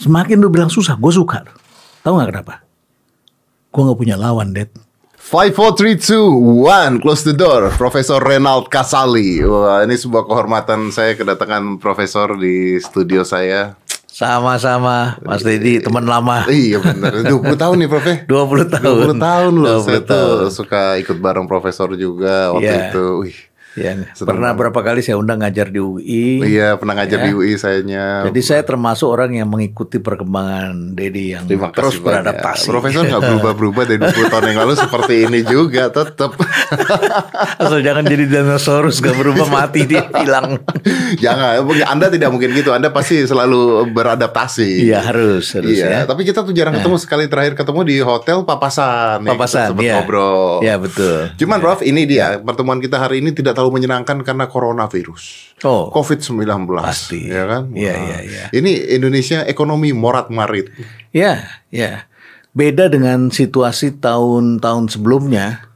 Semakin lu bilang susah, gue suka. Tahu nggak kenapa? Gue nggak punya lawan, Dad. Five, four, three, two, one, close the door. Profesor Renald Kasali. Wah, ini sebuah kehormatan saya kedatangan profesor di studio saya. Sama-sama, Mas Dedi, teman lama. Iya benar. 20 tahun nih, Prof. ya? 20 tahun. 20 tahun loh. 20 Saya tuh suka ikut bareng profesor juga waktu Iya. itu. Wih. Ya, pernah berapa kali saya undang ngajar di UI. Iya, pernah ngajar Ya. di UI sayanya. Jadi saya termasuk orang yang mengikuti perkembangan Dedi yang Terima terus banyak. beradaptasi. Profesor nggak berubah-berubah dari 20 tahun yang lalu seperti ini juga tetap. Asal jangan jadi dinosaurus gak berubah mati dia hilang. Jangan, Anda tidak mungkin gitu. Anda pasti selalu beradaptasi. Iya harus harus Iya, ya. tapi kita tuh jarang ketemu sekali terakhir ketemu di hotel Papasan. Papasan, Sempet iya. ngobrol. Iya betul. Cuman Prof, ini dia pertemuan kita hari ini tidak terlalu menyenangkan karena coronavirus. Oh. COVID-19. Pasti. Ya kan? Iya, iya, iya. Ini Indonesia ekonomi morat-marit. Ya, ya. Beda dengan situasi tahun-tahun sebelumnya.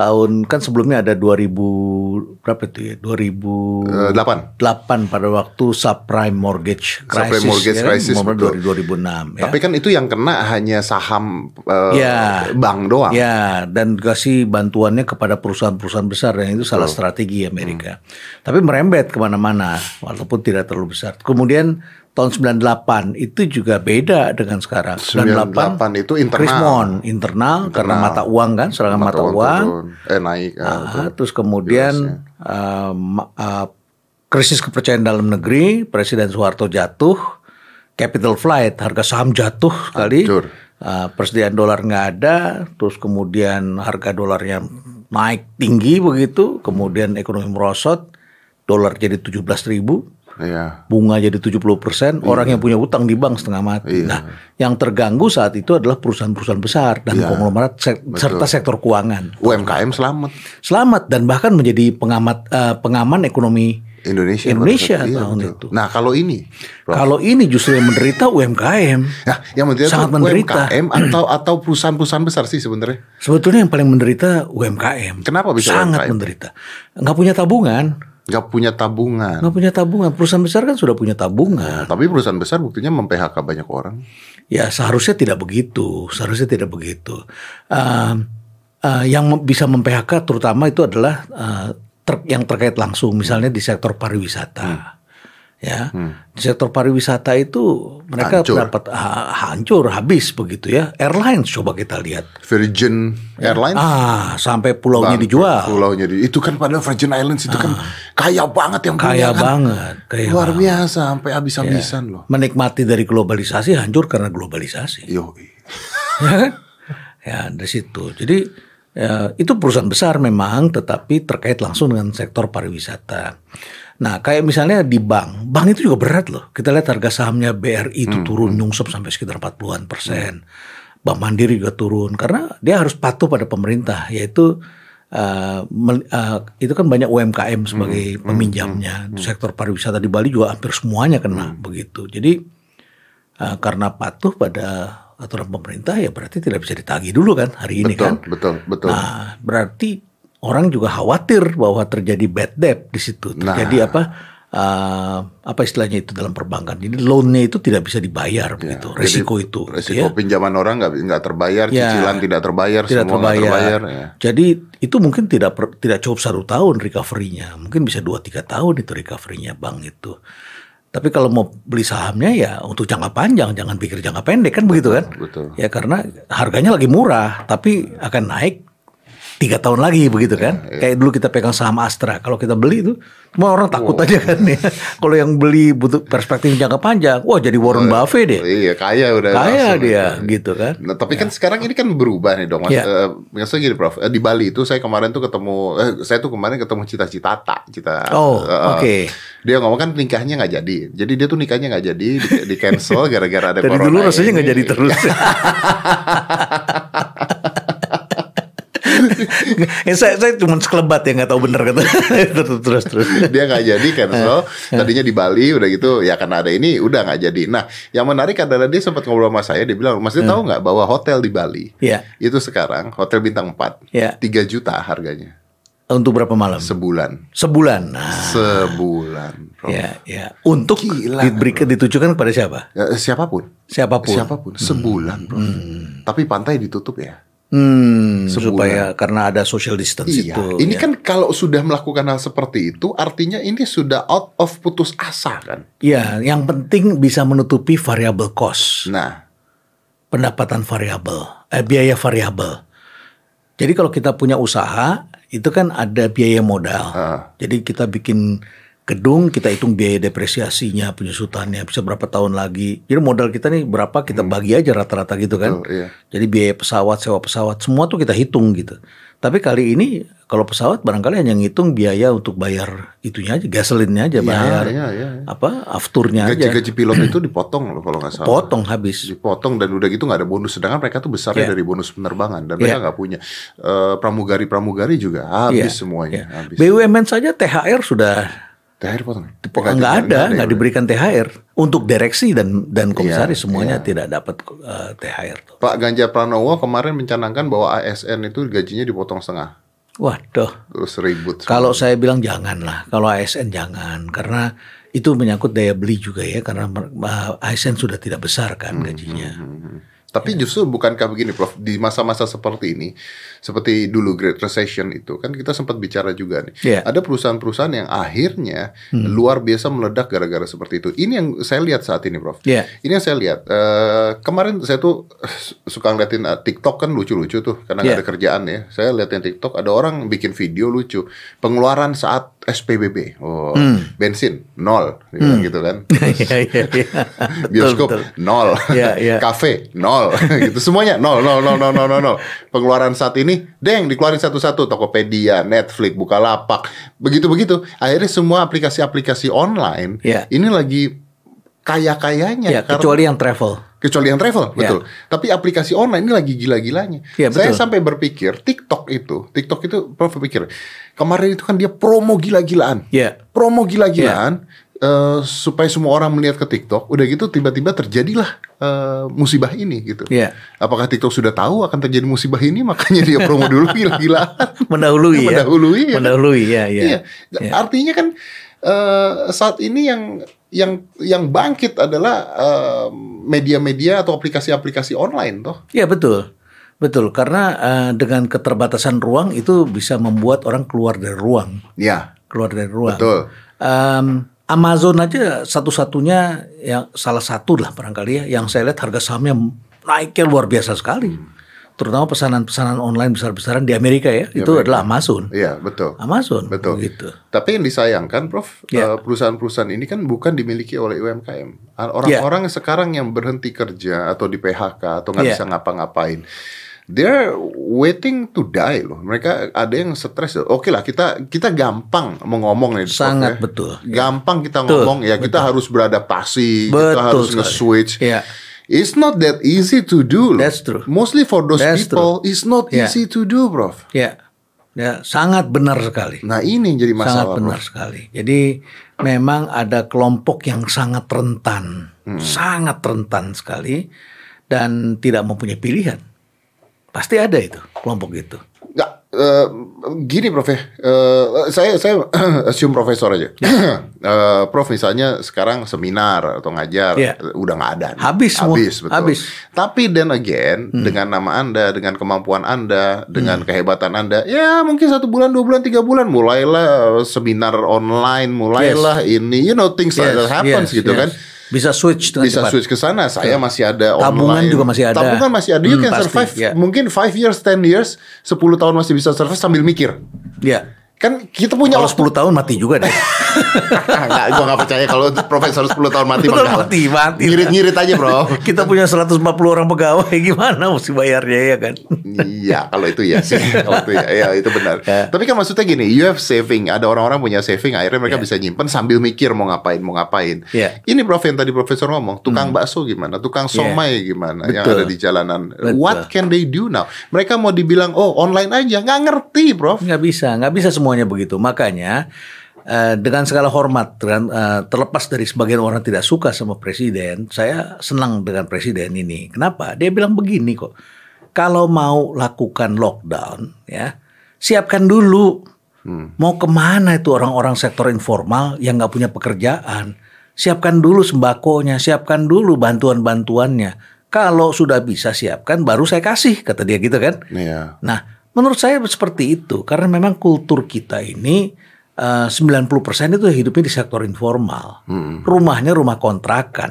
Tahun kan sebelumnya ada 2000 berapa itu ya? 2008 Eh, delapan. pada waktu subprime mortgage crisis. Subprime mortgage ya kan? crisis, betul. 2006 ya. Tapi kan itu yang kena hanya saham eh, Ya. bank doang. Ya, dan kasih bantuannya kepada perusahaan-perusahaan besar yang itu salah strategi Amerika. Tapi merembet ke mana-mana, walaupun tidak terlalu besar. Kemudian tahun 98 itu juga beda dengan sekarang. 98 itu internal. Krismon, internal, karena mata uang kan, serangan mata, uang. turun. Eh naik. Ah, betul. terus kemudian uh, uh, krisis kepercayaan dalam negeri, Presiden Soeharto jatuh, capital flight, harga saham jatuh sekali, Hancur. uh, persediaan dolar nggak ada, terus kemudian harga dolarnya naik tinggi begitu, kemudian ekonomi merosot, dolar jadi 17 ribu, Iya. bunga jadi 70 persen, orang yang punya utang di bank setengah mati. Iya. Nah, yang terganggu saat itu adalah perusahaan-perusahaan besar dan Iya. konglomerat sek- serta sektor keuangan UMKM selamat. selamat dan bahkan menjadi pengamat eh, pengaman ekonomi Indonesia. Indonesia iya, tahun betul. itu. Nah kalau ini, Prof. Kalau ini justru yang menderita UMKM. Nah, yang menderita Sangat menderita. UMKM atau atau perusahaan-perusahaan besar sih sebenarnya. Sebetulnya yang paling menderita UMKM. Kenapa bisa Sangat UMKM? menderita. Nggak punya tabungan. Nggak punya tabungan. Nggak punya tabungan. Perusahaan besar kan sudah punya tabungan. Tapi perusahaan besar buktinya mem-PHK banyak orang. Ya seharusnya tidak begitu. Seharusnya tidak begitu. Eh, eh, yang bisa mem-PHK terutama itu adalah eh, ter- yang terkait langsung. Misalnya di sektor pariwisata. Hmm. Ya, di sektor pariwisata itu mereka Hancur. dapat ha- hancur habis begitu ya. Airlines coba kita lihat. Virgin Airlines Ah, sampai pulaunya Bang, dijual. Pulaunya di, itu kan pada Virgin Islands itu kan kaya banget yang punya Ah. Kaya kan. banget, kaya Luar banget. biasa sampai habis-habisan loh. Menikmati dari globalisasi hancur karena globalisasi. Yo. ya kan? Ya dari situ. Jadi ya, itu perusahaan besar memang, tetapi terkait langsung dengan sektor pariwisata. Nah, kayak misalnya di bank, bank itu juga berat loh. Kita lihat harga sahamnya BRI itu turun nyungsep sampai sekitar 40-an persen. Bank Mandiri juga turun karena dia harus patuh pada pemerintah, yaitu uh, uh, itu kan banyak UMKM sebagai peminjamnya. Sektor pariwisata di Bali juga hampir semuanya kena begitu. Jadi uh, karena patuh pada aturan pemerintah ya berarti tidak bisa ditagih dulu kan hari ini Betul, kan. betul, betul. Nah, berarti orang juga khawatir bahwa terjadi bad debt di situ. Nah. Terjadi apa eh, apa istilahnya itu dalam perbankan. Jadi loannya itu tidak bisa dibayar begitu. Resiko Jadi, itu. gitu Resiko ya. pinjaman orang nggak nggak terbayar, Ya. cicilan tidak terbayar, Tidak semua terbayar. terbayar. ya. Jadi itu mungkin tidak per- tidak cukup satu tahun recovery-nya. Mungkin bisa dua tiga tahun itu recovery-nya bank itu. Tapi kalau mau beli sahamnya ya untuk jangka panjang, jangan pikir jangka pendek kan begitu kan? Betul. Ya karena harganya lagi murah, tapi akan naik tiga tahun lagi begitu kan? Kayak dulu kita pegang saham Astra, kalau kita beli itu, semua orang takut aja kan ya. kalau yang beli butuh perspektif jangka panjang, wah jadi Warren Buffett deh, Iya, kaya udah. kaya dia itu. gitu kan? Nah, tapi kan sekarang ini kan berubah nih dong, Mas. Ya. Eh, maksudnya gini, Prof. Eh, di Bali itu saya kemarin tuh ketemu, eh, saya tuh kemarin ketemu cita-cita tak, cita. Oh, eh, oke. Dia ngomong kan nikahnya nggak jadi, jadi dia tuh nikahnya nggak jadi, di, di cancel gara-gara ada Dari corona. dulu rasanya nggak jadi terus. ya, saya, saya cuma sekelebat ya nggak tahu bener kata terus terus terus. dia nggak jadi cancel Eh, tadinya di Bali udah gitu ya karena ada ini udah nggak jadi nah yang menarik adalah dia sempat ngobrol sama saya dia bilang mas dia tahu nggak bahwa hotel di Bali Ya. itu sekarang hotel bintang 4 Ya. 3 juta harganya Untuk berapa malam? Sebulan. Sebulan. Nah, Sebulan. Prof. ya, ya. Untuk Gila, diberikan ditujukan kepada siapa? Ya, siapa pun. Siapa pun. Siapa pun. Sebulan, Prof. Tapi pantai ditutup ya. Hmm, Sebulan. supaya karena ada social distance Iya. itu. ini ya. kan kalau sudah melakukan hal seperti itu, artinya ini sudah out of putus asa kan. Ya, yang penting bisa menutupi variable cost, Nah, pendapatan variabel, eh, biaya variabel. Jadi kalau kita punya usaha, itu kan ada biaya modal. Ah. Jadi kita bikin gedung, kita hitung biaya depresiasinya, penyusutannya, bisa berapa tahun lagi. Jadi modal kita nih berapa, kita bagi aja rata-rata gitu kan. Betul, iya. Jadi biaya pesawat, sewa pesawat, semua tuh kita hitung gitu. Tapi kali ini kalau pesawat barangkali hanya ngitung biaya untuk bayar itunya aja, gasolinnya aja, bayar iya, iya. apa afturnya aja. gaji-gaji pilot itu dipotong loh kalau nggak salah. Potong habis. dipotong dan udah gitu nggak ada bonus sedangkan mereka tuh besarnya Iya. dari bonus penerbangan dan mereka Iya. nggak punya Eh, pramugari pramugari juga habis Iya, semuanya iya. habis BUMN saja THR sudah terakhir potong ya? nggak Nggak ada, nggak ya? diberikan THR untuk direksi dan dan komisaris Iya, semuanya iya. tidak dapat eh, THR tuh. Pak Ganjar Pranowo kemarin mencanangkan bahwa ASN itu gajinya dipotong setengah Waduh, terus ribut kalau saya bilang jangan lah, kalau ASN jangan karena itu menyangkut daya beli juga ya karena eh, ASN sudah tidak besar kan gajinya. Tapi justru bukankah begini, Prof? Di masa-masa seperti ini, seperti dulu Great Recession itu, kan kita sempat bicara juga nih. Iya. Ada perusahaan-perusahaan yang akhirnya luar biasa meledak gara-gara seperti itu. Ini yang saya lihat saat ini, Prof. Iya. Ini yang saya lihat. Eh, kemarin saya tuh suka ngeliatin eh, TikTok kan lucu-lucu tuh, karena nggak Iya. ada kerjaan ya. Saya liatin TikTok, ada orang bikin video lucu. Pengeluaran saat SPBB, oh, bensin nol, dia bilang gitu kan. Bioskop nol, kafe nol, gitu semuanya nol nol nol nol nol nol nol. Pengeluaran saat ini, deng dikeluarin satu-satu. Tokopedia, Netflix, Bukalapak, begitu begitu. Akhirnya semua aplikasi-aplikasi online Iya. ini lagi kaya-kayanya. Ya, karena- kecuali yang travel. kecuali yang travel, Ya. betul. Tapi aplikasi online ini lagi gila-gilanya. Ya, Saya betul. sampai berpikir TikTok itu, TikTok itu, berpikir kemarin itu kan dia promo gila-gilaan Ya. promo gila-gilaan eh, supaya semua orang melihat ke TikTok. Udah gitu tiba-tiba terjadilah eh, musibah ini gitu. Iya. Apakah TikTok sudah tahu akan terjadi musibah ini makanya dia promo dulu gila-gilaan? Mendahului ya. Mendahului, ya. Mendahului ya, ya. Iya. Ya. Artinya kan eh, saat ini yang yang yang bangkit adalah eh, media-media atau aplikasi-aplikasi online toh. Iya betul, betul. Karena eh, dengan keterbatasan ruang itu bisa membuat orang keluar dari ruang, Ya, keluar dari ruang. betul. Em, Amazon aja satu-satunya yang salah satu lah barangkali ya, yang saya lihat harga sahamnya naiknya luar biasa sekali. Terutama pesanan-pesanan online besar-besaran di Amerika ya, itu adalah Amazon. Iya, betul. Amazon, Betul. Gitu. Tapi yang disayangkan, Prof, Ya. perusahaan-perusahaan ini kan bukan dimiliki oleh UMKM. Orang-orang sekarang yang berhenti kerja atau di PHK atau nggak Ya. bisa ngapa-ngapain, they're waiting to die loh. Mereka ada yang stres. Oke lah, kita kita gampang mau ngomong nih, Prof, Sangat ya. betul. Gampang kita Betul, ngomong ya, kita harus beradaptasi, kita Betul harus sekali. nge-switch. Iya. It's not that easy to do. loh. That's true. Mostly for those That's people, it's not Yeah. easy to do, Prof. Ya, ya sangat benar sekali. Nah ini jadi sangat masalah, benar Prof. sekali. Jadi memang ada kelompok yang sangat rentan, Hmm. sangat rentan sekali dan tidak mempunyai pilihan. Pasti ada itu kelompok itu. Nggak, eh, gini Prof ya, Eh, saya saya assume profesor aja. Eh, Prof misalnya sekarang seminar atau ngajar, Iya. udah nggak ada. nih. Habis semua. Habis, betul. Habis. Tapi then again, dengan nama Anda, dengan kemampuan Anda, Hmm. dengan kehebatan Anda, ya mungkin satu bulan, dua bulan, tiga bulan, mulailah seminar online, mulailah ini, you know things like that happens yes, gitu yes. kan. Bisa switch dengan Bisa cepat. switch ke sana. Saya masih ada Tabungan online. juga masih ada. Tabungan masih ada. You Hmm, can pasti, survive. ya. Mungkin 5 years, 10 years, 10 tahun masih bisa survive sambil mikir. Ya. Kan kita punya Kalau waktu. 10 tahun mati juga deh. Enggak, gue gak percaya kalau profesor 10 tahun mati Betul, mah mati, mati. Ngirit-ngirit aja bro Kita punya 140 orang pegawai gimana mesti bayarnya ya kan? Iya kalau itu ya sih Kalau itu ya, ya itu benar Ya. Tapi kan maksudnya gini You have saving Ada orang-orang punya saving Akhirnya mereka bisa nyimpen Sambil mikir mau ngapain Mau ngapain Ya. Ini prof yang tadi profesor ngomong Tukang bakso gimana Tukang somai gimana Yang Betul. ada di jalanan Betul. What can they do now Mereka mau dibilang Oh online aja Nggak ngerti prof Nggak bisa, nggak bisa semuanya begitu. Makanya eh, dengan segala hormat, dengan, eh, terlepas dari sebagian orang tidak suka sama presiden, saya senang dengan presiden ini. Kenapa? Dia bilang begini kok. Kalau mau lakukan lockdown, ya siapkan dulu Mau ke mana itu orang-orang sektor informal yang nggak punya pekerjaan? Siapkan dulu sembakonya, siapkan dulu bantuan-bantuannya. Kalau sudah bisa siapkan, baru saya kasih, kata dia gitu kan. Iya. Nah, menurut saya seperti itu karena memang kultur kita ini eh, 90% itu hidupnya di sektor informal. Rumahnya rumah kontrakan.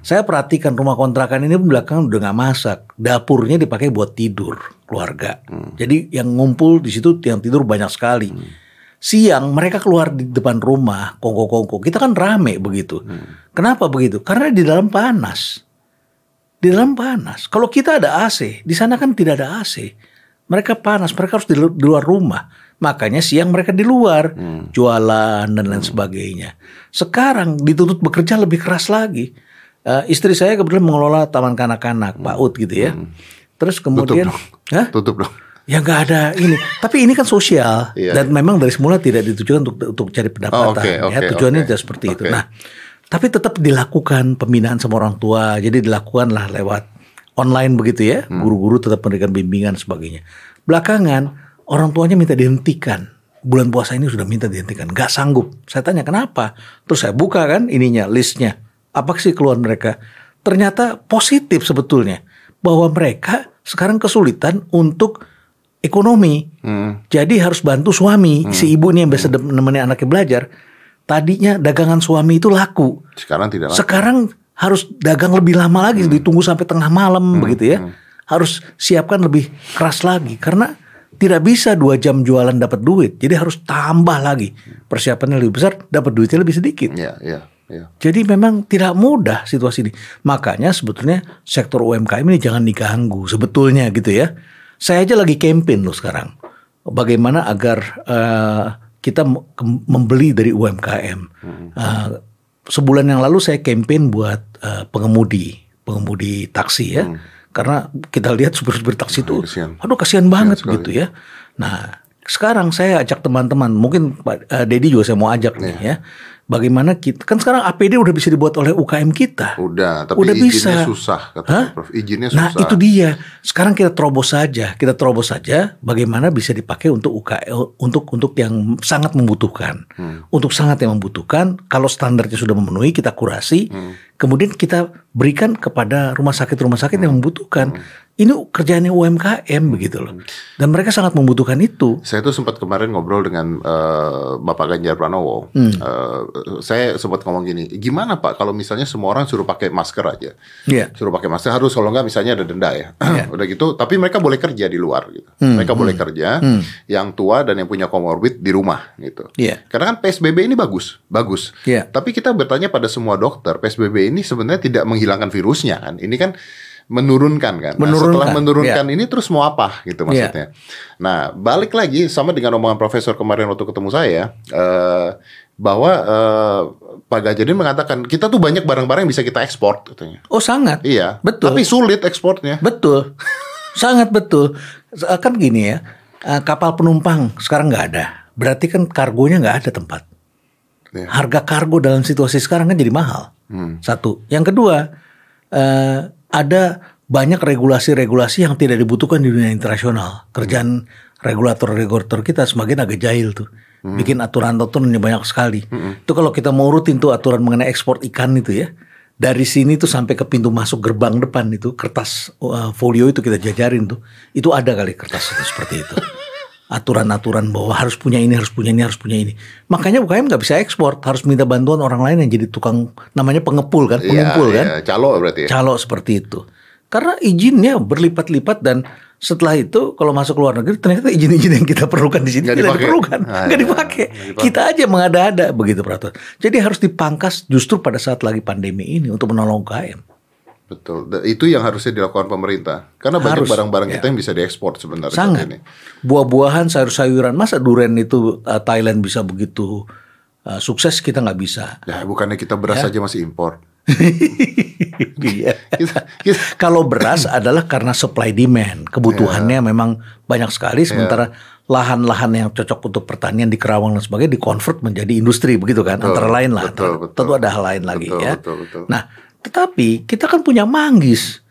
Saya perhatikan rumah kontrakan ini belakangan udah nggak masak, dapurnya dipakai buat tidur keluarga. Jadi yang ngumpul di situ yang tidur banyak sekali. Siang mereka keluar di depan rumah, kongko-kongko. Kita kan rame begitu. Kenapa begitu? Karena di dalam panas di dalam panas. Kalau kita ada AC, di sana kan tidak ada AC. Mereka panas, mereka harus di, lu- di luar rumah. Makanya siang mereka di luar, jualan dan lain sebagainya. Sekarang dituntut bekerja lebih keras lagi. Eh, istri saya kebetulan mengelola taman kanak-kanak, PAUD gitu ya. Terus kemudian, dong. Hah? Tutup dong. Ya nggak ada ini. Tapi ini kan sosial Iya. dan memang dari semula tidak ditujukan untuk untuk cari pendapatan. Oh, oke, ya oke, tujuannya oke. tidak seperti itu. Oke. Nah, tapi tetap dilakukan pembinaan sama orang tua. Jadi dilakukanlah lewat online begitu ya. Hmm. Guru-guru tetap memberikan bimbingan sebagainya. Belakangan orang tuanya minta dihentikan. Bulan puasa ini sudah minta dihentikan, nggak sanggup. Saya tanya kenapa? Terus saya buka kan ininya listnya. Apa sih keluhan mereka? Ternyata positif sebetulnya bahwa mereka sekarang kesulitan untuk ekonomi. Hmm. Jadi harus bantu suami, si ibu ini yang biasa dem- nemenin anaknya belajar. Tadinya dagangan suami itu laku. Sekarang tidak lagi. Sekarang harus dagang lebih lama lagi, ditunggu sampai tengah malam begitu ya. Harus siapkan lebih keras lagi karena tidak bisa dua jam jualan dapat duit. Jadi harus tambah lagi persiapannya lebih besar, dapat duitnya lebih sedikit. Iya, iya, iya. Jadi memang tidak mudah situasi ini. Makanya sebetulnya sektor UMKM ini jangan diganggu sebetulnya gitu ya. Saya aja lagi campaign loh sekarang. Bagaimana agar eh, kita membeli dari UMKM. Eh, sebulan yang lalu saya campaign buat eh, pengemudi, pengemudi taksi ya. Karena kita lihat supir-supir taksi itu, kasihan. aduh kasihan banget sekali. gitu ya. Nah sekarang saya ajak teman-teman, mungkin Pak eh, Dedi juga saya mau ajak nih ya. Bagaimana kita kan sekarang APD udah bisa dibuat oleh UKM kita. Udah, tapi Udah izinnya bisa. susah kata Hah? Prof. Izinnya Nah susah. itu dia. Sekarang kita terobos saja, kita terobos saja. Bagaimana bisa dipakai untuk UKM, untuk untuk yang sangat membutuhkan, Hmm. untuk sangat yang membutuhkan. Kalau standarnya sudah memenuhi, kita kurasi. Hmm. Kemudian kita berikan kepada rumah sakit-rumah sakit yang Hmm. Ini kerjaannya UMKM begitu loh. Dan mereka sangat membutuhkan itu. Saya tuh sempat kemarin ngobrol dengan eh, Bapak Ganjar Pranowo. Hmm. Eh, saya sempat ngomong gini, gimana Pak kalau misalnya semua orang suruh pakai masker aja, Iya. suruh pakai masker harus kalau nggak misalnya ada denda ya, Iya. udah gitu. Tapi mereka boleh kerja di luar gitu. Hmm, Mereka boleh kerja, yang tua dan yang punya comorbid di rumah gitu. Iya. Karena kan PSBB ini bagus, bagus. Iya. Tapi kita bertanya pada semua dokter, PSBB ini sebenarnya tidak menghilangkan virusnya kan. Ini kan menurunkan kan. Nah, Menurunkan, setelah menurunkan iya. ini terus mau apa gitu maksudnya. Nah, balik lagi sama dengan omongan profesor kemarin waktu ketemu saya eh bahwa eh, Pak Ganjar ini mengatakan kita tuh banyak barang-barang yang bisa kita ekspor katanya. Oh sangat. Iya, Betul. Tapi sulit ekspornya. Betul, sangat betul. Kan gini ya, eh, kapal penumpang sekarang nggak ada. Berarti kan kargonya nggak ada tempat. Iya. Harga kargo dalam situasi sekarang kan jadi mahal. Hmm. Satu. Yang kedua, eh, ada banyak regulasi-regulasi yang tidak dibutuhkan di dunia internasional. Kerjaan regulator-regulator kita semakin agak jahil tuh. Bikin aturan-aturan yang banyak sekali. Itu kalau kita mau rutin tuh aturan mengenai ekspor ikan itu ya. Dari sini tuh sampai ke pintu masuk gerbang depan itu kertas uh, folio itu kita jajarin tuh. Itu ada kali kertas itu seperti itu. Aturan-aturan bahwa harus punya ini, harus punya ini, harus punya ini. Makanya UKM nggak bisa ekspor, harus minta bantuan orang lain yang jadi tukang namanya pengepul kan, pengumpul Iya, kan iya, calo berarti ya. calo seperti itu. Karena izinnya berlipat-lipat dan setelah itu kalau masuk luar negeri ternyata izin-izin yang kita perlukan di sini Nggak tidak dipakai. diperlukan, Ah, nggak iya. dipakai. Dipakai. Kita aja mengada-ada begitu peraturan. Jadi harus dipangkas justru pada saat lagi pandemi ini untuk menolong UKM. Betul. Da- Itu yang harusnya dilakukan pemerintah. Karena banyak Harus, barang-barang ya. kita yang bisa diekspor sebenarnya. Sangat. ini. Buah-buahan, sayur-sayuran, masa duren itu uh, Thailand bisa begitu uh, sukses kita nggak bisa. Ya, bukannya kita beras Ya. aja masih impor. Iya. Kalau beras adalah karena supply demand, kebutuhannya memang banyak sekali sementara lahan-lahan yang cocok untuk pertanian di Kerawang dan sebagainya dikonvert menjadi industri begitu kan Betul, antara lain lah betul, Antara- betul. tentu ada hal lain lagi Betul, ya. betul, betul. Nah, tetapi kita kan punya manggis.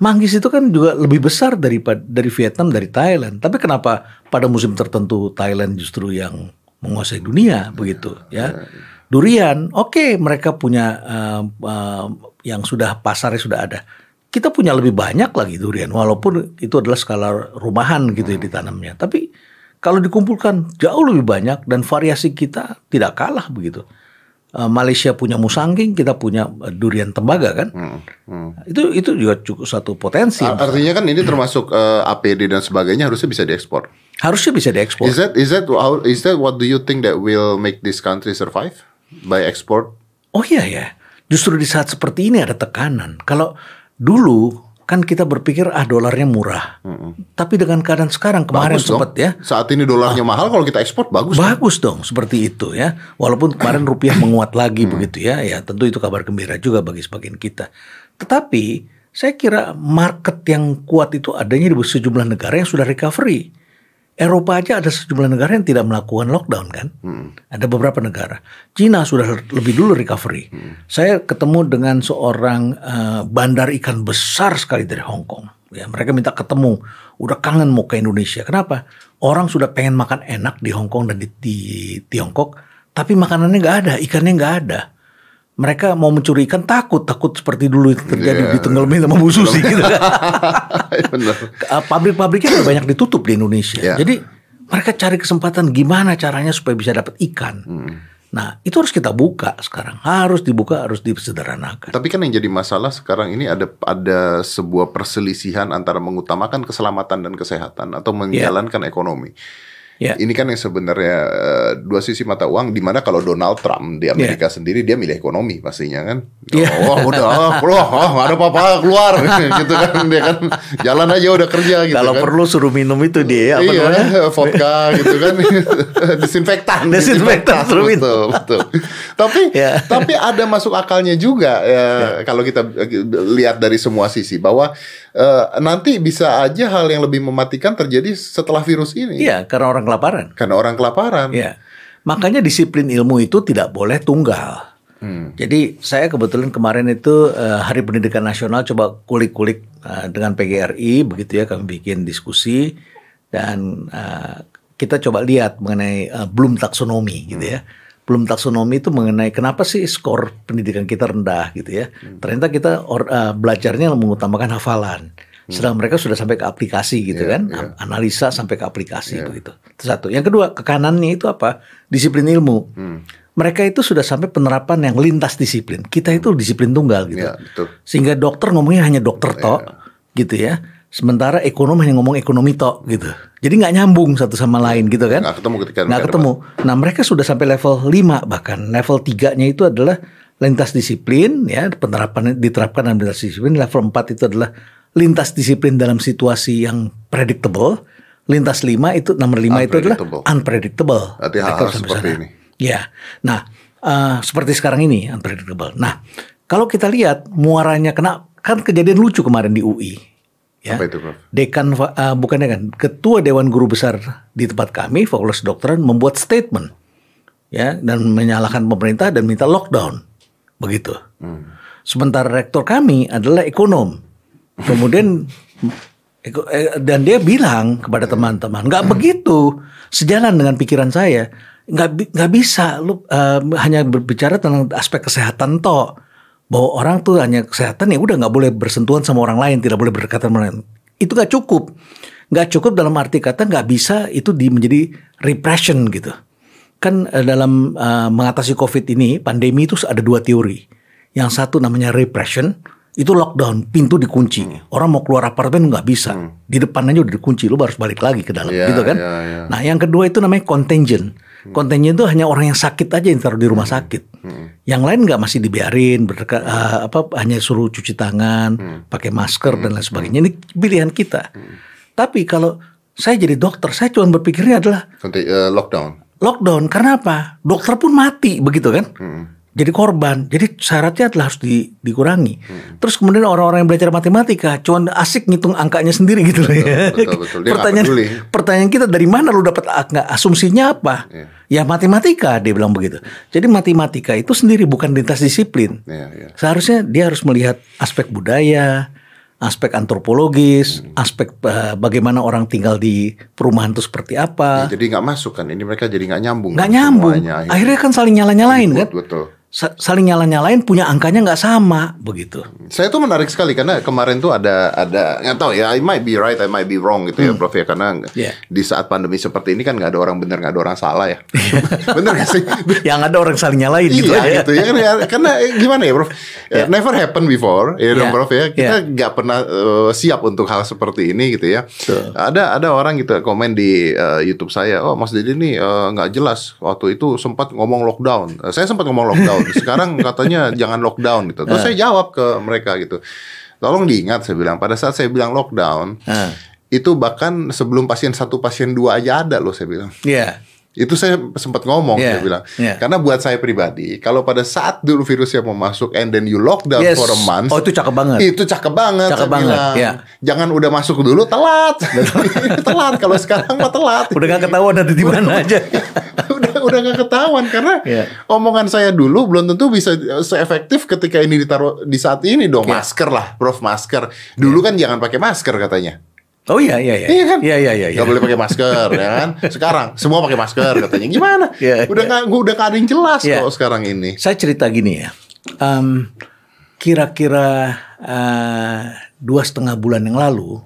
Manggis itu kan juga lebih besar dari dari Vietnam dari Thailand. Tapi kenapa pada musim tertentu Thailand justru yang menguasai dunia begitu ya? Durian, oke okay, mereka punya uh, uh, yang sudah pasarnya sudah ada. Kita punya lebih banyak lagi durian, walaupun itu adalah skala rumahan gitu ya ditanamnya. Tapi kalau dikumpulkan jauh lebih banyak dan variasi kita tidak kalah begitu. Uh, Malaysia punya musangking, kita punya uh, durian tembaga kan. Hmm, hmm. Itu itu juga cukup satu potensi. Artinya kan ini termasuk uh, APD dan sebagainya harusnya bisa diekspor. Harusnya bisa diekspor. Is that is that how, is that what do you think that will make this country survive by export? Oh iya ya. Justru di saat seperti ini ada tekanan. Kalau dulu kan kita berpikir ah dolarnya murah. Mm-hmm. Tapi dengan keadaan sekarang kemarin bagus sempat ya. Saat ini dolarnya ah, mahal kalau kita ekspor bagus. Bagus dong. dong seperti itu ya. Walaupun kemarin rupiah menguat lagi begitu ya. Ya tentu itu kabar gembira juga bagi sebagian kita. Tetapi saya kira market yang kuat itu adanya di sejumlah negara yang sudah recovery. Eropa aja ada sejumlah negara yang tidak melakukan lockdown kan. Hmm. Ada beberapa negara. Cina sudah lebih dulu recovery. Hmm. Saya ketemu dengan seorang uh, bandar ikan besar sekali dari Hong Kong. Ya, mereka minta ketemu. Udah kangen mau ke Indonesia. Kenapa? Orang sudah pengen makan enak di Hong Kong dan di, di Tiongkok, tapi makanannya nggak ada, ikannya nggak ada mereka mau mencuri ikan takut takut seperti dulu itu terjadi yeah. di Tenggalamin sama Bu Susi gitu kan. Ah, pabrik-pabriknya udah banyak ditutup di Indonesia. Yeah. Jadi mereka cari kesempatan gimana caranya supaya bisa dapat ikan. Hmm. Nah itu harus kita buka sekarang harus dibuka harus disederhanakan. Tapi kan yang jadi masalah sekarang ini ada ada sebuah perselisihan antara mengutamakan keselamatan dan kesehatan atau menjalankan yeah. ekonomi. Yeah. Ini kan yang sebenarnya uh, dua sisi mata uang. Di mana kalau Donald Trump di Amerika yeah. sendiri dia milih ekonomi pastinya kan. Yeah. Oh udah, oh, oh ada apa-apa keluar gitu kan dia kan jalan aja udah kerja gitu. Kalau kan. perlu suruh minum itu dia apa iya, namanya? vodka gitu kan, disinfektan. Disinfektan suruh minum. Betul, betul. tapi yeah. tapi ada masuk akalnya juga ya yeah. kalau kita lihat dari semua sisi bahwa uh, nanti bisa aja hal yang lebih mematikan terjadi setelah virus ini. Iya, karena orang kelaparan. Karena orang kelaparan. Ya. Makanya disiplin ilmu itu tidak boleh tunggal. Hmm. Jadi saya kebetulan kemarin itu uh, Hari Pendidikan Nasional coba kulik-kulik uh, dengan PGRI begitu ya kami bikin diskusi dan uh, kita coba lihat mengenai uh, belum taksonomi gitu ya. Belum taksonomi itu mengenai kenapa sih skor pendidikan kita rendah gitu ya. Hmm. Ternyata kita or, uh, belajarnya mengutamakan hafalan. Sedang mereka sudah sampai ke aplikasi gitu yeah, kan, yeah. analisa sampai ke aplikasi yeah. begitu. Itu satu. Yang kedua, ke kanannya itu apa? Disiplin ilmu. Hmm. Mereka itu sudah sampai penerapan yang lintas disiplin. Kita itu disiplin tunggal gitu. Yeah, betul. Sehingga dokter ngomongnya hanya dokter tok yeah. gitu ya. Sementara ekonom hanya ngomong ekonomi tok gitu. Jadi nggak nyambung satu sama lain gitu kan. Nggak ketemu ketika Nggak ketemu. Nah mereka sudah sampai level 5 bahkan. Level 3-nya itu adalah lintas disiplin ya penerapan diterapkan dalam lintas disiplin. Level 4 itu adalah lintas disiplin dalam situasi yang predictable. Lintas lima itu nomor lima itu adalah unpredictable. Berarti hal-hal seperti sana. ini. Ya, nah uh, seperti sekarang ini unpredictable. Nah kalau kita lihat muaranya kena kan kejadian lucu kemarin di UI. Ya, Apa itu, Prof? Dekan uh, bukan dekan, ketua Dewan Guru Besar di tempat kami, Fakultas Dokteran membuat statement ya dan menyalahkan pemerintah dan minta lockdown begitu. Hmm. Sementara rektor kami adalah ekonom Kemudian eh, dan dia bilang kepada teman-teman, nggak begitu, sejalan dengan pikiran saya, nggak nggak bisa lu uh, hanya berbicara tentang aspek kesehatan toh bahwa orang tuh hanya kesehatan ya udah nggak boleh bersentuhan sama orang lain, tidak boleh berdekatan lain. Itu nggak cukup, nggak cukup dalam arti kata nggak bisa itu di menjadi repression gitu. Kan uh, dalam uh, mengatasi COVID ini pandemi itu ada dua teori. Yang satu namanya repression, itu lockdown, pintu dikunci. Hmm. Orang mau keluar apartemen nggak bisa. Hmm. Di depan aja udah dikunci, lu harus balik lagi ke dalam, yeah, gitu kan? Yeah, yeah. Nah, yang kedua itu namanya contagion. Hmm. Contagion itu hanya orang yang sakit aja yang taruh di rumah hmm. sakit. Hmm. Yang lain nggak masih dibiarin, berdekat, uh, apa hanya suruh cuci tangan, hmm. pakai masker hmm. dan lain sebagainya. Ini pilihan kita. Hmm. Tapi kalau saya jadi dokter, saya cuma berpikirnya adalah uh, lockdown. Lockdown karena apa? Dokter pun mati begitu kan? Hmm jadi korban. Jadi syaratnya adalah harus di, dikurangi. Hmm. Terus kemudian orang-orang yang belajar matematika cuman asik ngitung angkanya sendiri gitu loh ya. Betul, betul. pertanyaan pertanyaan kita dari mana lu dapat angka? Asumsinya apa? Yeah. Ya matematika dia bilang begitu. Jadi matematika itu sendiri bukan lintas disiplin. Yeah, yeah. Seharusnya dia harus melihat aspek budaya, aspek antropologis, aspek uh, bagaimana orang tinggal di perumahan itu seperti apa. Ya, jadi nggak masuk kan? Ini mereka jadi nggak nyambung. Nggak kan nyambung. semuanya, akhirnya. Akhirnya kan saling nyala-nyalain kan. Betul. Sa- Saling nyala-nyalain punya angkanya nggak sama begitu. Saya tuh menarik sekali karena kemarin tuh ada ada nggak tahu ya, I might be right, I might be wrong gitu ya, Prof ya karena Yeah. di saat pandemi seperti ini kan nggak ada orang benar, nggak ada orang salah ya. bener gak sih? Yang ada orang saling nyalain gitu iya aja. gitu ya kan ya. karena eh, gimana ya Prof Ya. never happen before ya dong Ya. Prof ya kita Ya. nggak pernah eh, siap untuk hal seperti ini gitu ya Betul. ada ada orang gitu komen di eh, YouTube saya oh Mas Deddy ini eh, nggak jelas waktu itu sempat ngomong lockdown Eh, saya sempat ngomong lockdown sekarang katanya jangan lockdown gitu terus saya jawab ke mereka gitu tolong diingat saya bilang pada saat saya bilang lockdown Ah. itu bahkan sebelum pasien satu pasien dua aja ada loh saya bilang Iya. itu saya sempat ngomong Yeah, saya bilang yeah. karena buat saya pribadi kalau pada saat dulu virusnya mau masuk and then you lockdown Yes. for a month Oh, itu cakep banget. itu cakep banget Cakep banget, bilang. ya. jangan udah masuk dulu telat telat kalau sekarang mah telat Udah gak ketahuan ada di mana aja. udah gak ketahuan karena Iya. omongan saya dulu belum tentu bisa seefektif ketika ini ditaruh di saat ini dong Iya. masker lah prof masker dulu kan jangan pakai masker katanya Oh iya iya iya. Iya kan? Iya iya iya. iya. Gak boleh pakai masker ya kan? Sekarang semua pakai masker katanya. Gimana? Iya, udah iya. nggak udah nggak ada yang jelas Iya. kok sekarang ini. Saya cerita gini ya. Em, Kira-kira eh, dua setengah bulan yang lalu,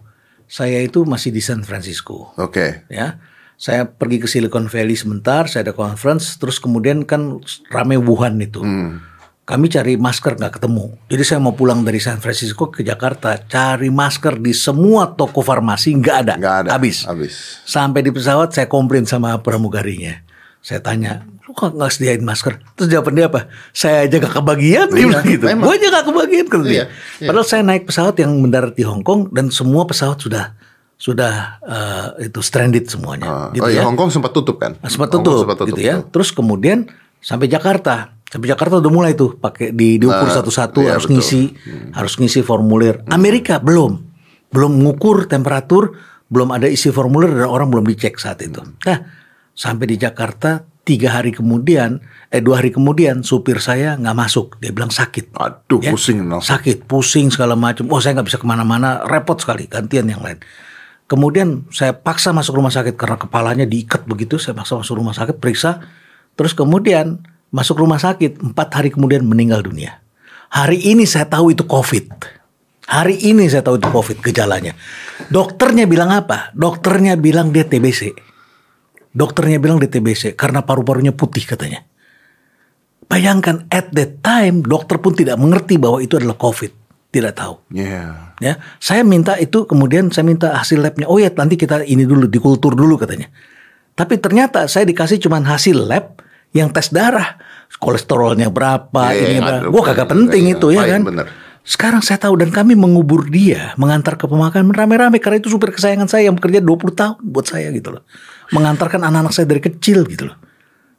saya itu masih di San Francisco. Oke. ya saya pergi ke Silicon Valley sebentar saya ada conference terus kemudian kan rame Wuhan itu. Kami cari masker nggak ketemu. Jadi saya mau pulang dari San Francisco ke Jakarta cari masker di semua toko farmasi nggak ada. Nggak ada. habis. Habis. sampai di pesawat saya komplain sama pramugarinya. Saya tanya lu kok nggak sediain masker? Terus jawaban dia apa? Saya aja gak kebagian dia Iya, bilang gitu. gue aja gak kebagian kata dia. Iya, iya. padahal saya naik pesawat yang mendarat di Hong Kong dan semua pesawat sudah sudah eh, itu stranded semuanya Ah, gitu oh iya, ya. Hong Kong sempat tutup kan? sempat Hong Kong tutup, sempat gitu ya. terus kemudian sampai Jakarta. Sampai Jakarta udah mulai tuh pakai di diukur Nah, satu-satu iya, harus betul. ngisi harus ngisi formulir. Amerika belum. Belum mengukur temperatur belum ada isi formulir dan orang belum dicek saat itu. Nah sampai di Jakarta tiga hari kemudian eh dua hari kemudian supir saya nggak masuk. Dia bilang sakit. Aduh, Ya. pusing sakit, pusing segala macam. Oh saya nggak bisa ke mana-mana, repot sekali. Gantian yang lain. Kemudian saya paksa masuk rumah sakit karena kepalanya diikat begitu. Saya paksa masuk rumah sakit, periksa. Terus kemudian masuk rumah sakit, empat hari kemudian meninggal dunia. Hari ini saya tahu itu COVID. Hari ini saya tahu itu COVID gejalanya. Dokternya bilang apa? Dokternya bilang dia TBC. Dokternya bilang dia TBC karena paru-parunya putih katanya. Bayangkan at that time dokter pun tidak mengerti bahwa itu adalah COVID, tidak tahu. Iya. Ya, saya minta itu kemudian saya minta hasil labnya. Oh ya nanti kita ini dulu dikultur dulu katanya. Tapi ternyata saya dikasih cuman hasil lab yang tes darah, kolesterolnya berapa, Iya, ini iya, berapa. Gua kagak penting iya, itu ya kan. bener. Sekarang saya tahu dan kami mengubur dia, mengantar ke pemakaman rame-rame karena itu supir kesayangan saya yang bekerja 20 tahun buat saya gitu loh. Mengantarkan anak-anak saya dari kecil gitu loh.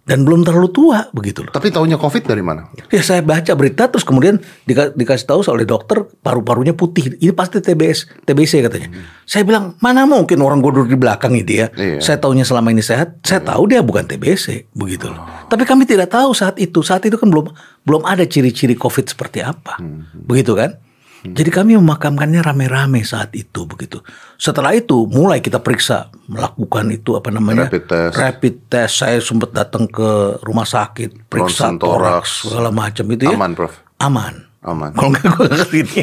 Dan belum terlalu tua begitu loh. Tapi taunya COVID dari mana? Ya saya baca berita terus kemudian dika- dikasih tahu oleh dokter paru-parunya putih. Ini pasti TBS, TBC katanya. Saya bilang mana mungkin orang gue duduk di belakang itu ya. Iya. Saya taunya selama ini sehat. Saya tahu dia bukan TBC begitu loh. Tapi kami tidak tahu saat itu. Saat itu kan belum belum ada ciri-ciri COVID seperti apa. Begitu kan? Jadi kami memakamkannya rame-rame saat itu begitu. Setelah itu mulai kita periksa melakukan itu apa namanya Rapid test. rapid test. Saya sempat datang ke rumah sakit periksa toraks segala macam itu ya. Aman, Prof. Aman. Aman. Kalau nggak gue nggak ke sini.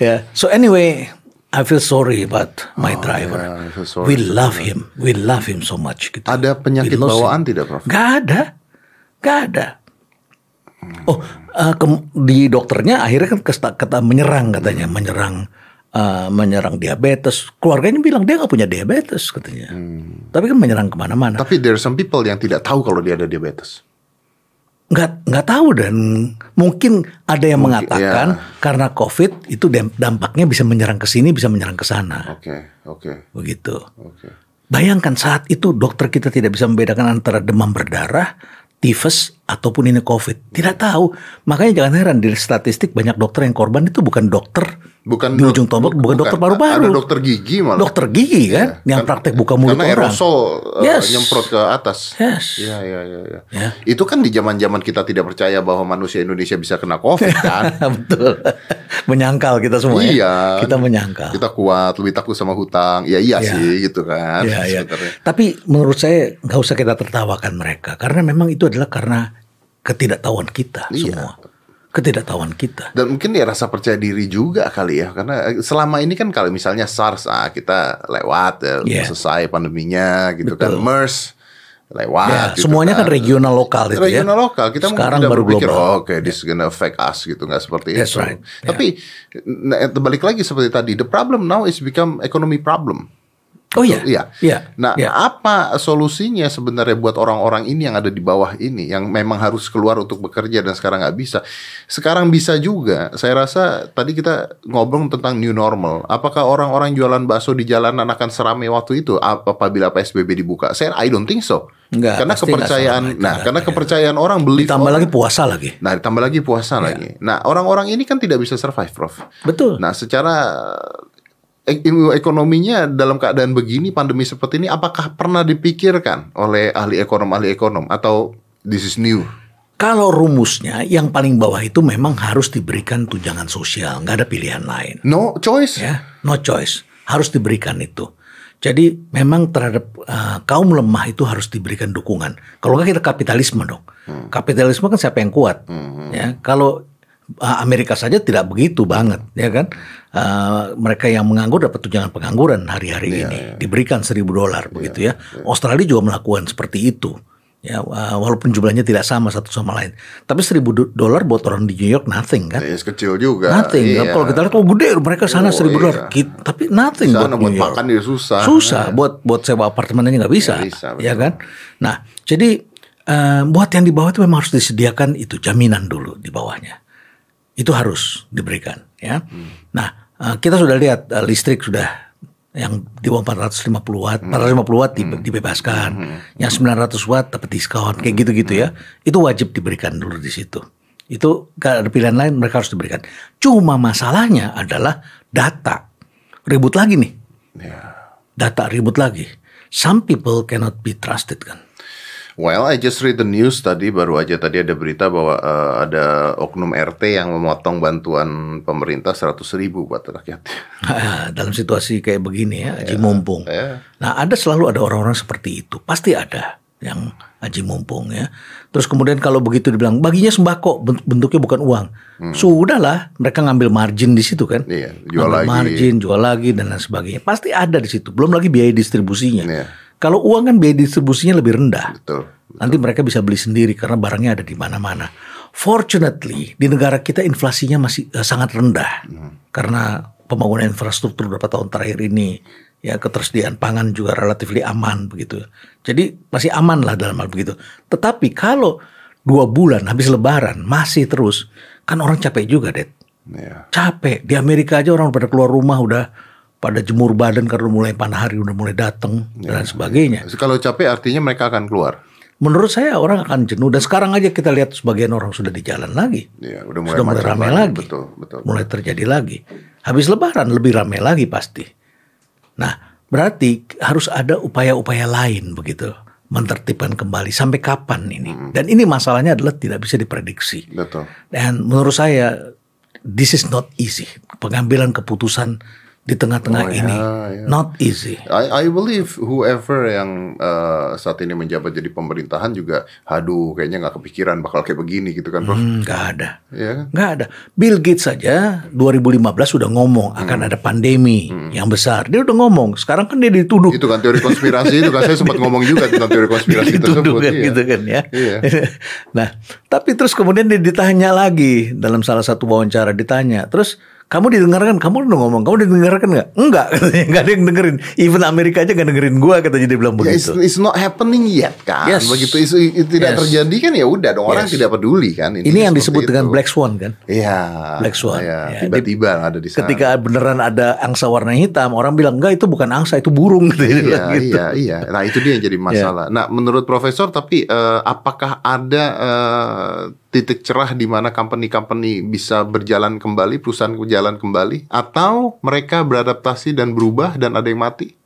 ya. So anyway, I feel sorry about my driver. yeah, sorry We love him. We love him so much. Gitu. Ada penyakit bawaan him. tidak, Prof? Gak ada. Gak ada. Oh, eh, ke- di dokternya akhirnya kan kesta- kata menyerang katanya, menyerang eh, menyerang diabetes. Keluarganya bilang dia nggak punya diabetes katanya. Tapi kan menyerang ke mana-mana. Tapi there are some people yang tidak tahu kalau dia ada diabetes. nggak nggak tahu dan mungkin ada yang Mungkin, mengatakan ya. karena covid itu dam- dampaknya bisa menyerang ke sini bisa menyerang ke sana Oke, oke, begitu oke. bayangkan saat itu dokter kita tidak bisa membedakan antara demam berdarah tifus ataupun ini COVID. Tidak tahu. Makanya jangan heran di statistik banyak dokter yang korban itu bukan dokter Bukan di ujung tombak, bukan, dokter Ada paru-paru. dokter gigi malah. Dokter gigi kan, yang Kan- praktek buka mulut Karena orang. aerosol uh, Yes. nyemprot ke atas. Yes. Iya, iya, iya. iya. Ya. Itu kan di zaman-zaman kita tidak percaya bahwa manusia Indonesia bisa kena COVID kan. Betul. menyangkal kita semua ya. Iya. Kita menyangkal. kita kuat, lebih takut sama hutang. Ya iya Iya. sih gitu kan. Iya, iya. sebenarnya. Tapi menurut saya nggak usah kita tertawakan mereka karena memang itu adalah karena ketidaktahuan kita Iya. semua. Ketidaktahuan kita. Dan mungkin ya rasa percaya diri juga kali ya Karena eh, selama ini kan kalau misalnya SARS ah, Kita lewat ya Iya. selesai pandeminya gitu kan Betul. MERS lewat Ya, gitu semuanya kan regional lokal itu ya. regional lokal kita Sekarang mungkin baru berpikir global. oh, oke this is gonna affect us gitu nggak seperti That's itu right. Ya. tapi nah, balik lagi seperti tadi the problem now is become economy problem Oh iya. Iya. Iya. Nah, Iya. apa solusinya sebenarnya buat orang-orang ini yang ada di bawah ini, yang memang harus keluar untuk bekerja dan sekarang nggak bisa? Sekarang bisa juga. Saya rasa tadi kita ngobrol tentang new normal. Apakah orang-orang jualan bakso di jalanan akan seramai waktu itu ap- apabila PSBB dibuka? Saya I don't think so. Enggak, karena kepercayaan, itu, nah, enggak, karena iya. kepercayaan orang beli Ditambah lagi puasa lagi. Nah, ditambah lagi puasa Iya. lagi. Nah, orang-orang ini kan tidak bisa survive, Prof. Betul. Nah, secara ek- ekonominya dalam keadaan begini, pandemi seperti ini, apakah pernah dipikirkan oleh ahli ekonom ahli ekonom atau this is new? Kalau rumusnya yang paling bawah itu memang harus diberikan tunjangan sosial, nggak ada pilihan lain. No choice. Ya, no choice, harus diberikan itu. Jadi memang terhadap uh, kaum lemah itu harus diberikan dukungan. Kalau nggak kita kapitalisme dong. Kapitalisme kan siapa yang kuat? Ya, kalau Amerika saja tidak begitu banget, ya kan? Uh, mereka yang menganggur dapat tunjangan pengangguran hari-hari ini, diberikan seribu dolar begitu ya. Australia juga melakukan seperti itu. Ya, uh, walaupun jumlahnya tidak sama satu sama lain, tapi seribu do- dolar buat orang di New York nothing kan? Ya, kecil juga. Nothing. Iya. Kalau kita lihat, oh gede mereka sana Oh, seribu iya. dolar. Kita- Tapi nothing Sana buat buat New York. makan dia susah. Susah. Buat buat sewa apartemen aja nggak bisa. Nggak bisa, betul. ya kan? Nah, jadi eh, buat yang di bawah itu memang harus disediakan itu jaminan dulu di bawahnya. Itu harus diberikan. Ya. Hmm. Nah, eh, kita sudah lihat eh, listrik sudah yang di bawah 450 watt, Hmm. 450 watt dibe- dibebaskan. Yang 900 watt dapat diskon kayak gitu-gitu ya. Itu wajib diberikan dulu di situ. Itu gak ada pilihan lain mereka harus diberikan. Cuma masalahnya adalah data. Ribut lagi nih. Ya. Data ribut lagi. Some people cannot be trusted kan. Well, I just read the news tadi baru aja tadi ada berita bahwa eh, ada oknum RT yang memotong bantuan pemerintah 100 ribu buat rakyat. Dalam situasi kayak begini ya, aji mumpung. ya. Nah ada selalu ada orang-orang seperti itu. Pasti ada yang aji mumpung ya. Terus kemudian kalau begitu dibilang baginya sembako bent- bentuknya bukan uang. Sudahlah mereka ngambil margin di situ kan. Hmm. Iya, jual Ngambil lagi. margin, jual lagi dan lain sebagainya. Pasti ada di situ. Belum lagi biaya distribusinya. Iya. Kalau uang kan biaya distribusinya lebih rendah. Betul. Nanti mereka bisa beli sendiri karena barangnya ada di mana-mana. Fortunately di negara kita inflasinya masih eh, sangat rendah karena pembangunan infrastruktur beberapa tahun terakhir ini ya ketersediaan pangan juga relatif aman begitu. Jadi masih aman lah dalam hal begitu. Tetapi kalau dua bulan habis Lebaran masih terus kan orang capek juga, Det. Ya. Capek di Amerika aja orang pada keluar rumah udah pada jemur badan karena mulai matahari udah mulai datang dan sebagainya. Kalau capek artinya mereka akan keluar. Menurut saya orang akan jenuh dan sekarang aja kita lihat sebagian orang sudah di jalan lagi. Ya, udah mulai sudah mulai ramai lagi. Betul, betul. Mulai terjadi lagi. Habis lebaran lebih ramai lagi pasti. Nah, berarti harus ada upaya-upaya lain begitu mentertibkan kembali sampai kapan ini. Dan ini masalahnya adalah tidak bisa diprediksi. Betul. Dan menurut saya this is not easy. Pengambilan keputusan di tengah-tengah Oh, ya, ini ya. not easy. I, I believe whoever yang eh, saat ini menjabat jadi pemerintahan juga, aduh kayaknya nggak kepikiran bakal kayak begini gitu kan, Prof. Hmm, Nggak ada. Kan? Nggak ada. Bill Gates saja 2015 sudah ngomong akan ada pandemi yang besar. Dia udah ngomong. Sekarang kan dia dituduh. Itu kan teori konspirasi itu kan saya sempat ngomong juga tentang teori konspirasi dituduh tersebut. kan iya. gitu kan ya. Iya. nah, tapi terus kemudian dia ditanya lagi dalam salah satu wawancara ditanya, terus kamu didengarkan, kamu udah ngomong, kamu didengarkan nggak? Enggak, katanya nggak ada yang dengerin. Even Amerika aja nggak dengerin gua, katanya dia bilang Ya, it's, begitu. it's not happening yet kan. Yes. Begitu itu, tidak Yes. terjadi kan ya udah dong orang Yes. tidak peduli kan. Ini yang seperti disebut dengan itu. black swan kan? Iya. Black swan. Iya, Ya, tiba-tiba ada di sana. Ketika beneran ada angsa warna hitam, orang bilang enggak itu bukan angsa, itu burung gitu. Iya, gitu. iya, iya. Nah itu dia yang jadi masalah. Nah menurut Profesor, tapi eh, apakah ada eh, titik cerah di mana company-company bisa berjalan kembali, perusahaan berjalan kembali, atau mereka beradaptasi dan berubah dan ada yang mati?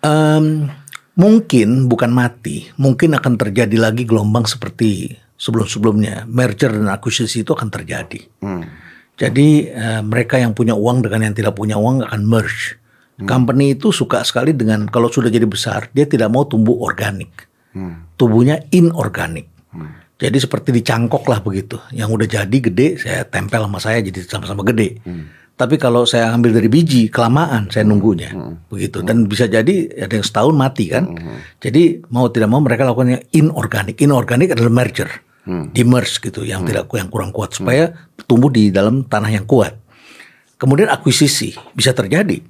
Em, mungkin bukan mati, mungkin akan terjadi lagi gelombang seperti sebelum-sebelumnya. Merger dan akuisisi itu akan terjadi. Hmm. Jadi eh, mereka yang punya uang dengan yang tidak punya uang akan merge. Company itu suka sekali dengan kalau sudah jadi besar, dia tidak mau tumbuh organik. Tumbuhnya inorganik. Jadi seperti dicangkok lah begitu. Yang udah jadi gede, saya tempel sama saya jadi sama-sama gede. Tapi kalau saya ambil dari biji, kelamaan saya nunggunya. Begitu. Dan bisa jadi ada yang setahun mati kan. Jadi mau tidak mau mereka lakukan yang inorganik. Inorganik adalah merger. Di merge gitu yang tidak yang kurang kuat supaya tumbuh di dalam tanah yang kuat. Kemudian akuisisi bisa terjadi.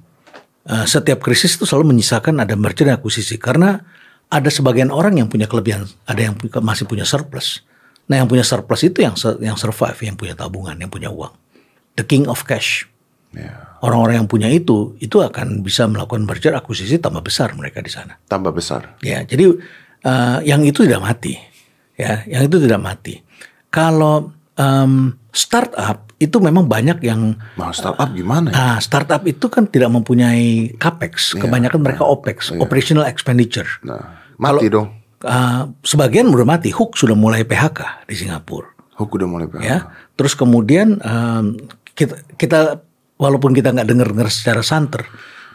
Eh, setiap krisis itu selalu menyisakan ada merger dan akuisisi karena ada sebagian orang yang punya kelebihan, ada yang masih punya surplus. Nah, yang punya surplus itu yang yang survive, yang punya tabungan, yang punya uang. The king of cash. Ya, Orang-orang yang punya itu itu akan bisa melakukan merger akuisisi tambah besar mereka di sana. tambah besar. Ya, jadi eh, yang itu tidak mati. Ya, yang itu tidak mati. Kalau em, startup itu memang banyak yang Nah startup gimana ya? Nah, startup itu kan tidak mempunyai capex, kebanyakan mereka opex, operational expenditure. Nah, mati dong. Uh, sebagian udah mati, Hook sudah mulai PHK di Singapura, Hook udah mulai PHK. ya. Terus kemudian um, kita, kita walaupun kita nggak dengar-dengar secara santer,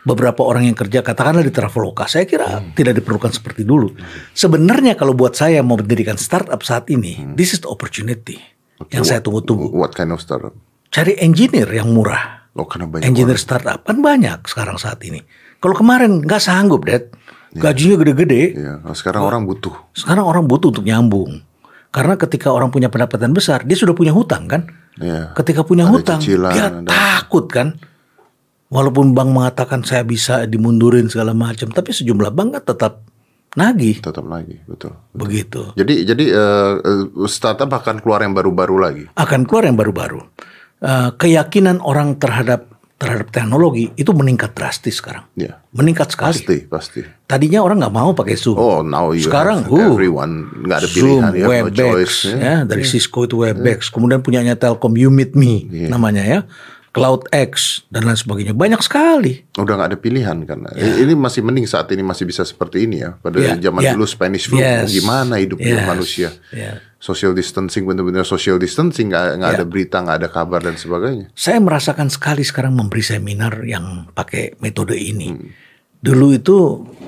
beberapa orang yang kerja katakanlah di Traveloka, saya kira tidak diperlukan seperti dulu. Sebenarnya kalau buat saya mau mendirikan startup saat ini, this is the opportunity yang saya tunggu-tunggu. What kind of startup? Cari engineer yang murah. Oh karena banyak engineer startup kan banyak sekarang saat ini. Kalau kemarin nggak sanggup, Dad. Gajinya gede-gede. Iya, nah, sekarang orang butuh. Sekarang orang butuh untuk nyambung. Karena ketika orang punya pendapatan besar, dia sudah punya hutang kan. Iya. Ketika punya Ada hutang, cicilan, dia ada- takut kan. Walaupun bank mengatakan saya bisa dimundurin segala macam, tapi sejumlah bank kan tetap nagih Tetap lagi, betul. begitu. Jadi jadi eh, startup akan keluar yang baru-baru lagi. Akan keluar yang baru-baru. Eh, keyakinan orang terhadap terhadap teknologi itu meningkat drastis sekarang. Iya. Meningkat sekali. Pasti, pasti. Tadinya orang nggak mau pakai Zoom. Oh, now you Sekarang, have uh, everyone nggak ada Zoom, pilihan ya, no Webex, choice. ya. Ya. dari Cisco itu Webex, kemudian punyanya Telkom You Meet Me namanya ya, CloudX dan lain sebagainya, banyak sekali. Udah nggak ada pilihan kan. Ini masih mending saat ini masih bisa seperti ini ya. Pada Ya, zaman ya. dulu Spanish flu Yes. gimana hidupnya Yes. manusia. Ya. Social distancing benar-benar social distancing nggak Ya. ada berita nggak ada kabar dan sebagainya. Saya merasakan sekali sekarang memberi seminar yang pakai metode ini. Dulu itu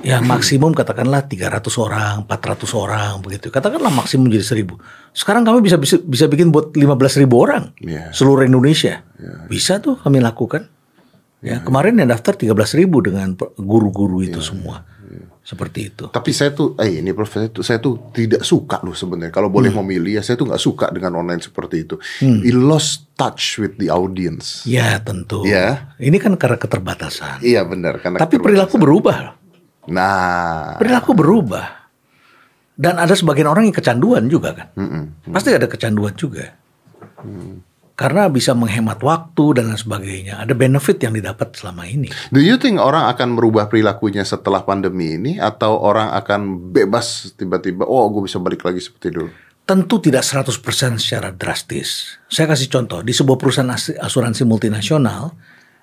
ya maksimum katakanlah 300 orang, 400 orang begitu. Katakanlah maksimum jadi 1000. Sekarang kami bisa bisa, bisa bikin buat 15 ribu orang Iya. seluruh Indonesia. Bisa tuh kami lakukan. Ya, kemarin yang daftar 13 ribu dengan pe- guru-guru itu semua. Seperti itu. Tapi saya tuh, eh ini Prof, saya tuh, saya tuh tidak suka loh sebenarnya. Kalau boleh Hmm. memilih ya, saya tuh nggak suka dengan online seperti itu. We lost touch with the audience. Ya tentu. Ya. Ini kan karena keterbatasan. Iya benar karena Tapi perilaku berubah. Nah, Perilaku berubah. Dan ada sebagian orang yang kecanduan juga kan. Pasti ada kecanduan juga. Karena bisa menghemat waktu dan lain sebagainya. Ada benefit yang didapat selama ini. do you think orang akan merubah perilakunya setelah pandemi ini atau orang akan bebas tiba-tiba? Oh, gue bisa balik lagi seperti dulu. Tentu tidak 100% secara drastis. Saya kasih contoh. Di sebuah perusahaan as- asuransi multinasional.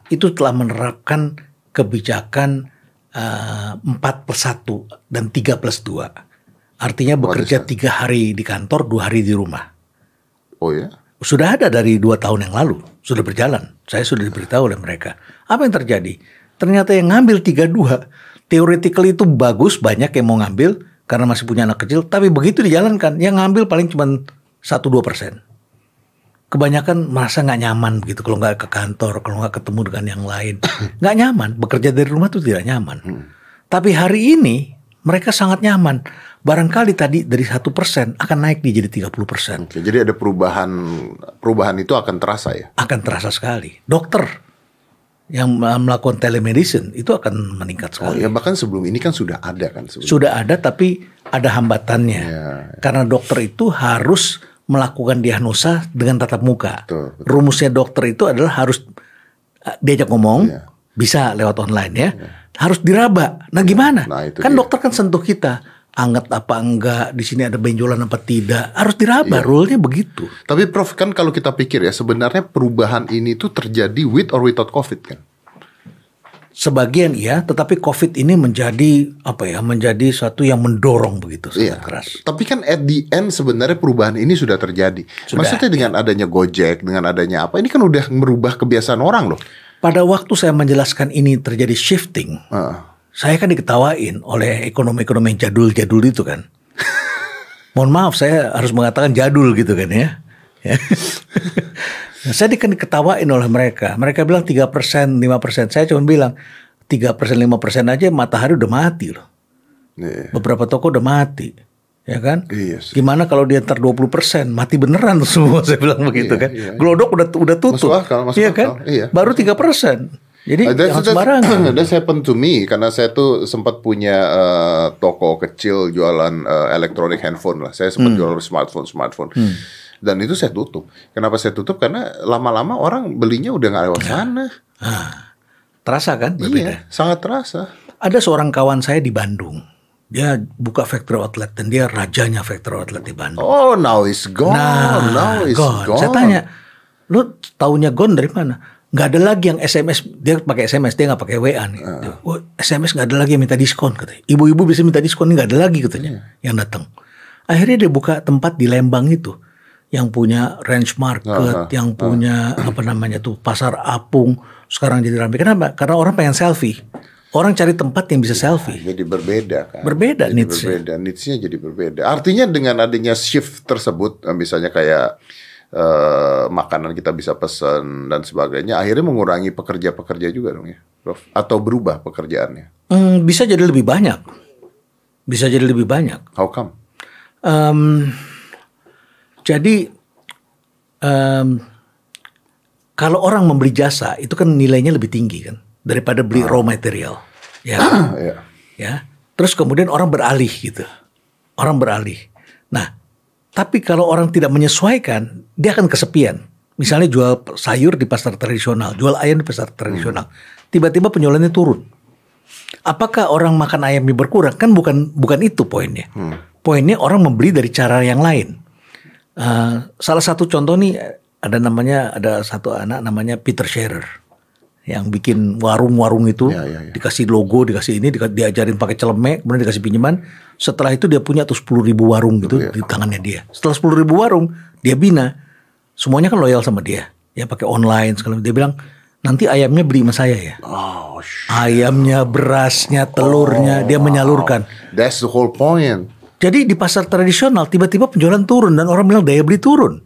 Itu telah menerapkan kebijakan eh, 4 plus 1 dan 3 plus 2. Artinya bekerja tiga hari di kantor, dua hari di rumah. Oh ya? Sudah ada dari dua tahun yang lalu, sudah berjalan. Saya sudah diberitahu oleh mereka. Apa yang terjadi? Ternyata yang ngambil 32, theoretically itu bagus, banyak yang mau ngambil karena masih punya anak kecil. Tapi begitu dijalankan, yang ngambil paling cuma 1-2 persen. Kebanyakan merasa nggak nyaman begitu kalau nggak ke kantor, kalau nggak ketemu dengan yang lain. Nggak nyaman, bekerja dari rumah itu tidak nyaman. Tapi hari ini mereka sangat nyaman. Barangkali tadi dari satu persen akan naik nih jadi 30 persen. Oke, jadi ada perubahan perubahan itu akan terasa ya. Akan terasa sekali. Dokter yang melakukan telemedicine itu akan meningkat Oh sekali. ya bahkan sebelum ini kan sudah ada kan sebelum. Sudah ada tapi ada hambatannya. Ya, Karena dokter itu harus melakukan diagnosa dengan tatap muka. Betul, betul. Rumusnya dokter itu adalah harus uh, diajak ngomong, Iya. bisa lewat online ya. Harus diraba. Nah, gimana? Nah, itu kan dia. dokter kan sentuh kita. Anget apa enggak, di sini ada benjolan apa tidak. Harus diraba, Iya. rule-nya begitu. Tapi Prof kan kalau kita pikir ya sebenarnya perubahan ini tuh terjadi with or without COVID kan. Sebagian iya, tetapi COVID ini menjadi apa ya? Menjadi suatu yang mendorong begitu sangat Iya. keras. Tapi kan at the end sebenarnya perubahan ini sudah terjadi. Sudah. Maksudnya dengan adanya Gojek, dengan adanya apa, ini kan udah merubah kebiasaan orang loh. Pada waktu saya menjelaskan ini terjadi shifting, Heeh. saya kan diketawain oleh ekonomi-ekonomi jadul-jadul itu kan. Mohon maaf saya harus mengatakan jadul gitu kan ya. Ya. Nah, saya kan diketawain oleh mereka. Mereka bilang 3%, 5%. Saya cuma bilang 3%, 5% aja matahari udah mati loh. Iya. Beberapa toko udah mati. Ya kan? Iya sih. Gimana kalau dia ntar 20% mati beneran semua saya bilang begitu Iya, kan. iya, iya. Glodok udah udah tutup. Masuk akal, masuk iya akal, kan? iya. Baru 3%. Jadi Uh, that's, jangan that's, sembarangan. that's happened to me karena saya tuh sempat punya eh, toko kecil jualan eh, elektronik handphone lah. Saya sempat jual smartphone smartphone. Dan itu saya tutup. Kenapa saya tutup? Karena lama-lama orang belinya udah nggak lewat sana. Terasa kan berbeda. Iya, sangat terasa. Ada seorang kawan saya di Bandung. Dia buka factory outlet dan dia rajanya factory outlet di Bandung. Oh, now it's gone. now it's gone. gone. Saya tanya, lu taunya gone dari mana? Nggak ada lagi yang SMS. Dia pakai SMS, dia nggak pakai WA nih. Dia, "Oh, SMS nggak ada lagi yang minta diskon katanya. Ibu-ibu bisa minta diskon nggak ada lagi katanya Iya. yang datang. Akhirnya dia buka tempat di Lembang itu yang punya range market, Ah, yang punya apa namanya tuh pasar apung. Sekarang jadi ramai. Kenapa? Karena orang pengen selfie. Orang cari tempat yang bisa selfie. Jadi berbeda kan. Berbeda jadi needs-nya. berbeda. Needs-nya jadi berbeda. Artinya dengan adanya shift tersebut, misalnya kayak eh, makanan kita bisa pesan dan sebagainya, akhirnya mengurangi pekerja-pekerja juga dong ya, Prof. Atau berubah pekerjaannya. Hmm, bisa jadi lebih banyak. Bisa jadi lebih banyak. How come? Em, jadi em, kalau orang membeli jasa itu kan nilainya lebih tinggi kan daripada beli raw material, ya. kan? ya. ya. Terus kemudian orang beralih gitu, orang beralih. Nah, tapi kalau orang tidak menyesuaikan, dia akan kesepian. Misalnya jual sayur di pasar tradisional, jual ayam di pasar tradisional, tiba-tiba penjualannya turun. Apakah orang makan ayamnya berkurang? Kan bukan bukan itu poinnya. Poinnya orang membeli dari cara yang lain. Eh, salah satu contoh nih ada namanya ada satu anak namanya Peter Scherer yang bikin warung-warung itu Ya, ya, ya. dikasih logo, dikasih ini, diajarin pakai celemek, kemudian dikasih pinjaman. Setelah itu dia punya tuh 10 ribu warung gitu ya. di tangannya dia. Setelah 10 ribu warung dia bina, semuanya kan loyal sama dia. Ya pakai online segala. Dia bilang nanti ayamnya beli sama saya ya. Oh, Ayamnya, berasnya, telurnya dia menyalurkan. that's the whole point. Jadi di pasar tradisional tiba-tiba penjualan turun dan orang bilang daya beli turun.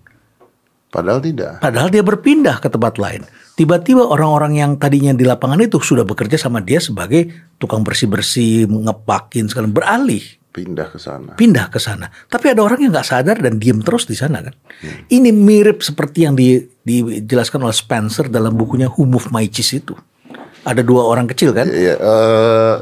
Padahal tidak. Padahal dia berpindah ke tempat lain. Tiba-tiba orang-orang yang tadinya di lapangan itu sudah bekerja sama dia sebagai tukang bersih-bersih, ngepakin segala beralih, Pindah ke sana. pindah ke sana. Tapi ada orang yang nggak sadar dan diem terus di sana kan. Ini mirip seperti yang di- dijelaskan oleh Spencer dalam bukunya Who Moved My Cheese itu. Ada dua orang kecil kan? Iya, eh,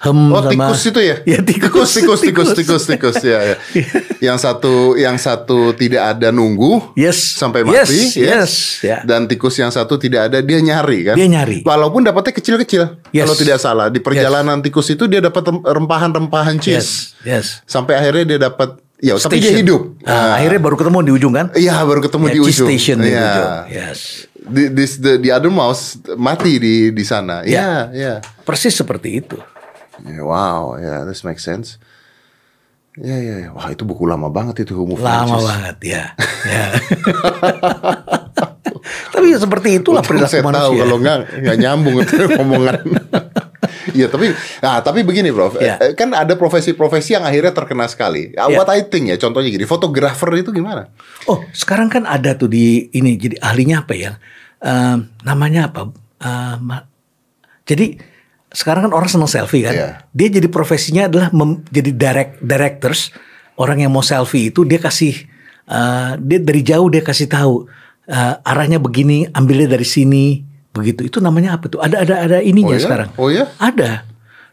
Hem oh sama- tikus itu ya? Ya, tikus. tikus, tikus, tikus, tikus, ya, ya. yang satu, yang satu tidak ada nunggu Yes. sampai Yes, mati, yes, ya. Dan tikus yang satu tidak ada, dia nyari kan? Dia nyari. Walaupun dapatnya kecil-kecil, Yes. kalau tidak salah. Di perjalanan tikus itu dia dapat rem- rempahan-rempahan cheese, Yes, yes. sampai akhirnya dia dapat, ya tapi dia Station. hidup. Nah, akhirnya baru ketemu di ujung kan? Iya, baru ketemu Ya, di ujung. station di Iya. ujung. Yes. Di, di, the, the other mouse mati di di sana. Ya. Iya, iya. Persis seperti itu. Ya, wow, ya, this makes sense. Ya, ya, ya. Wah, itu buku lama banget itu Homo Lama Francis. banget ya. ya. Tapi ya seperti itulah perilaku saya tahu manusia. kalau nggak nggak nyambung itu omongan. Iya tapi, nah tapi begini Prof, Ya. Eh, kan ada profesi-profesi yang akhirnya terkena sekali. Ah, Ya. What I think ya, contohnya gini, fotografer itu gimana? Oh, sekarang kan ada tuh di ini jadi ahlinya apa ya? Ehm, namanya apa? Ma- jadi sekarang kan orang senang selfie kan. Iya. Dia jadi profesinya adalah mem- jadi direct directors. Orang yang mau selfie itu dia kasih uh, dia dari jauh dia kasih tahu uh, arahnya begini, ambilnya dari sini, begitu. Itu namanya apa tuh? Ada ada ada ininya Oh ya? sekarang. Oh ya? Ada.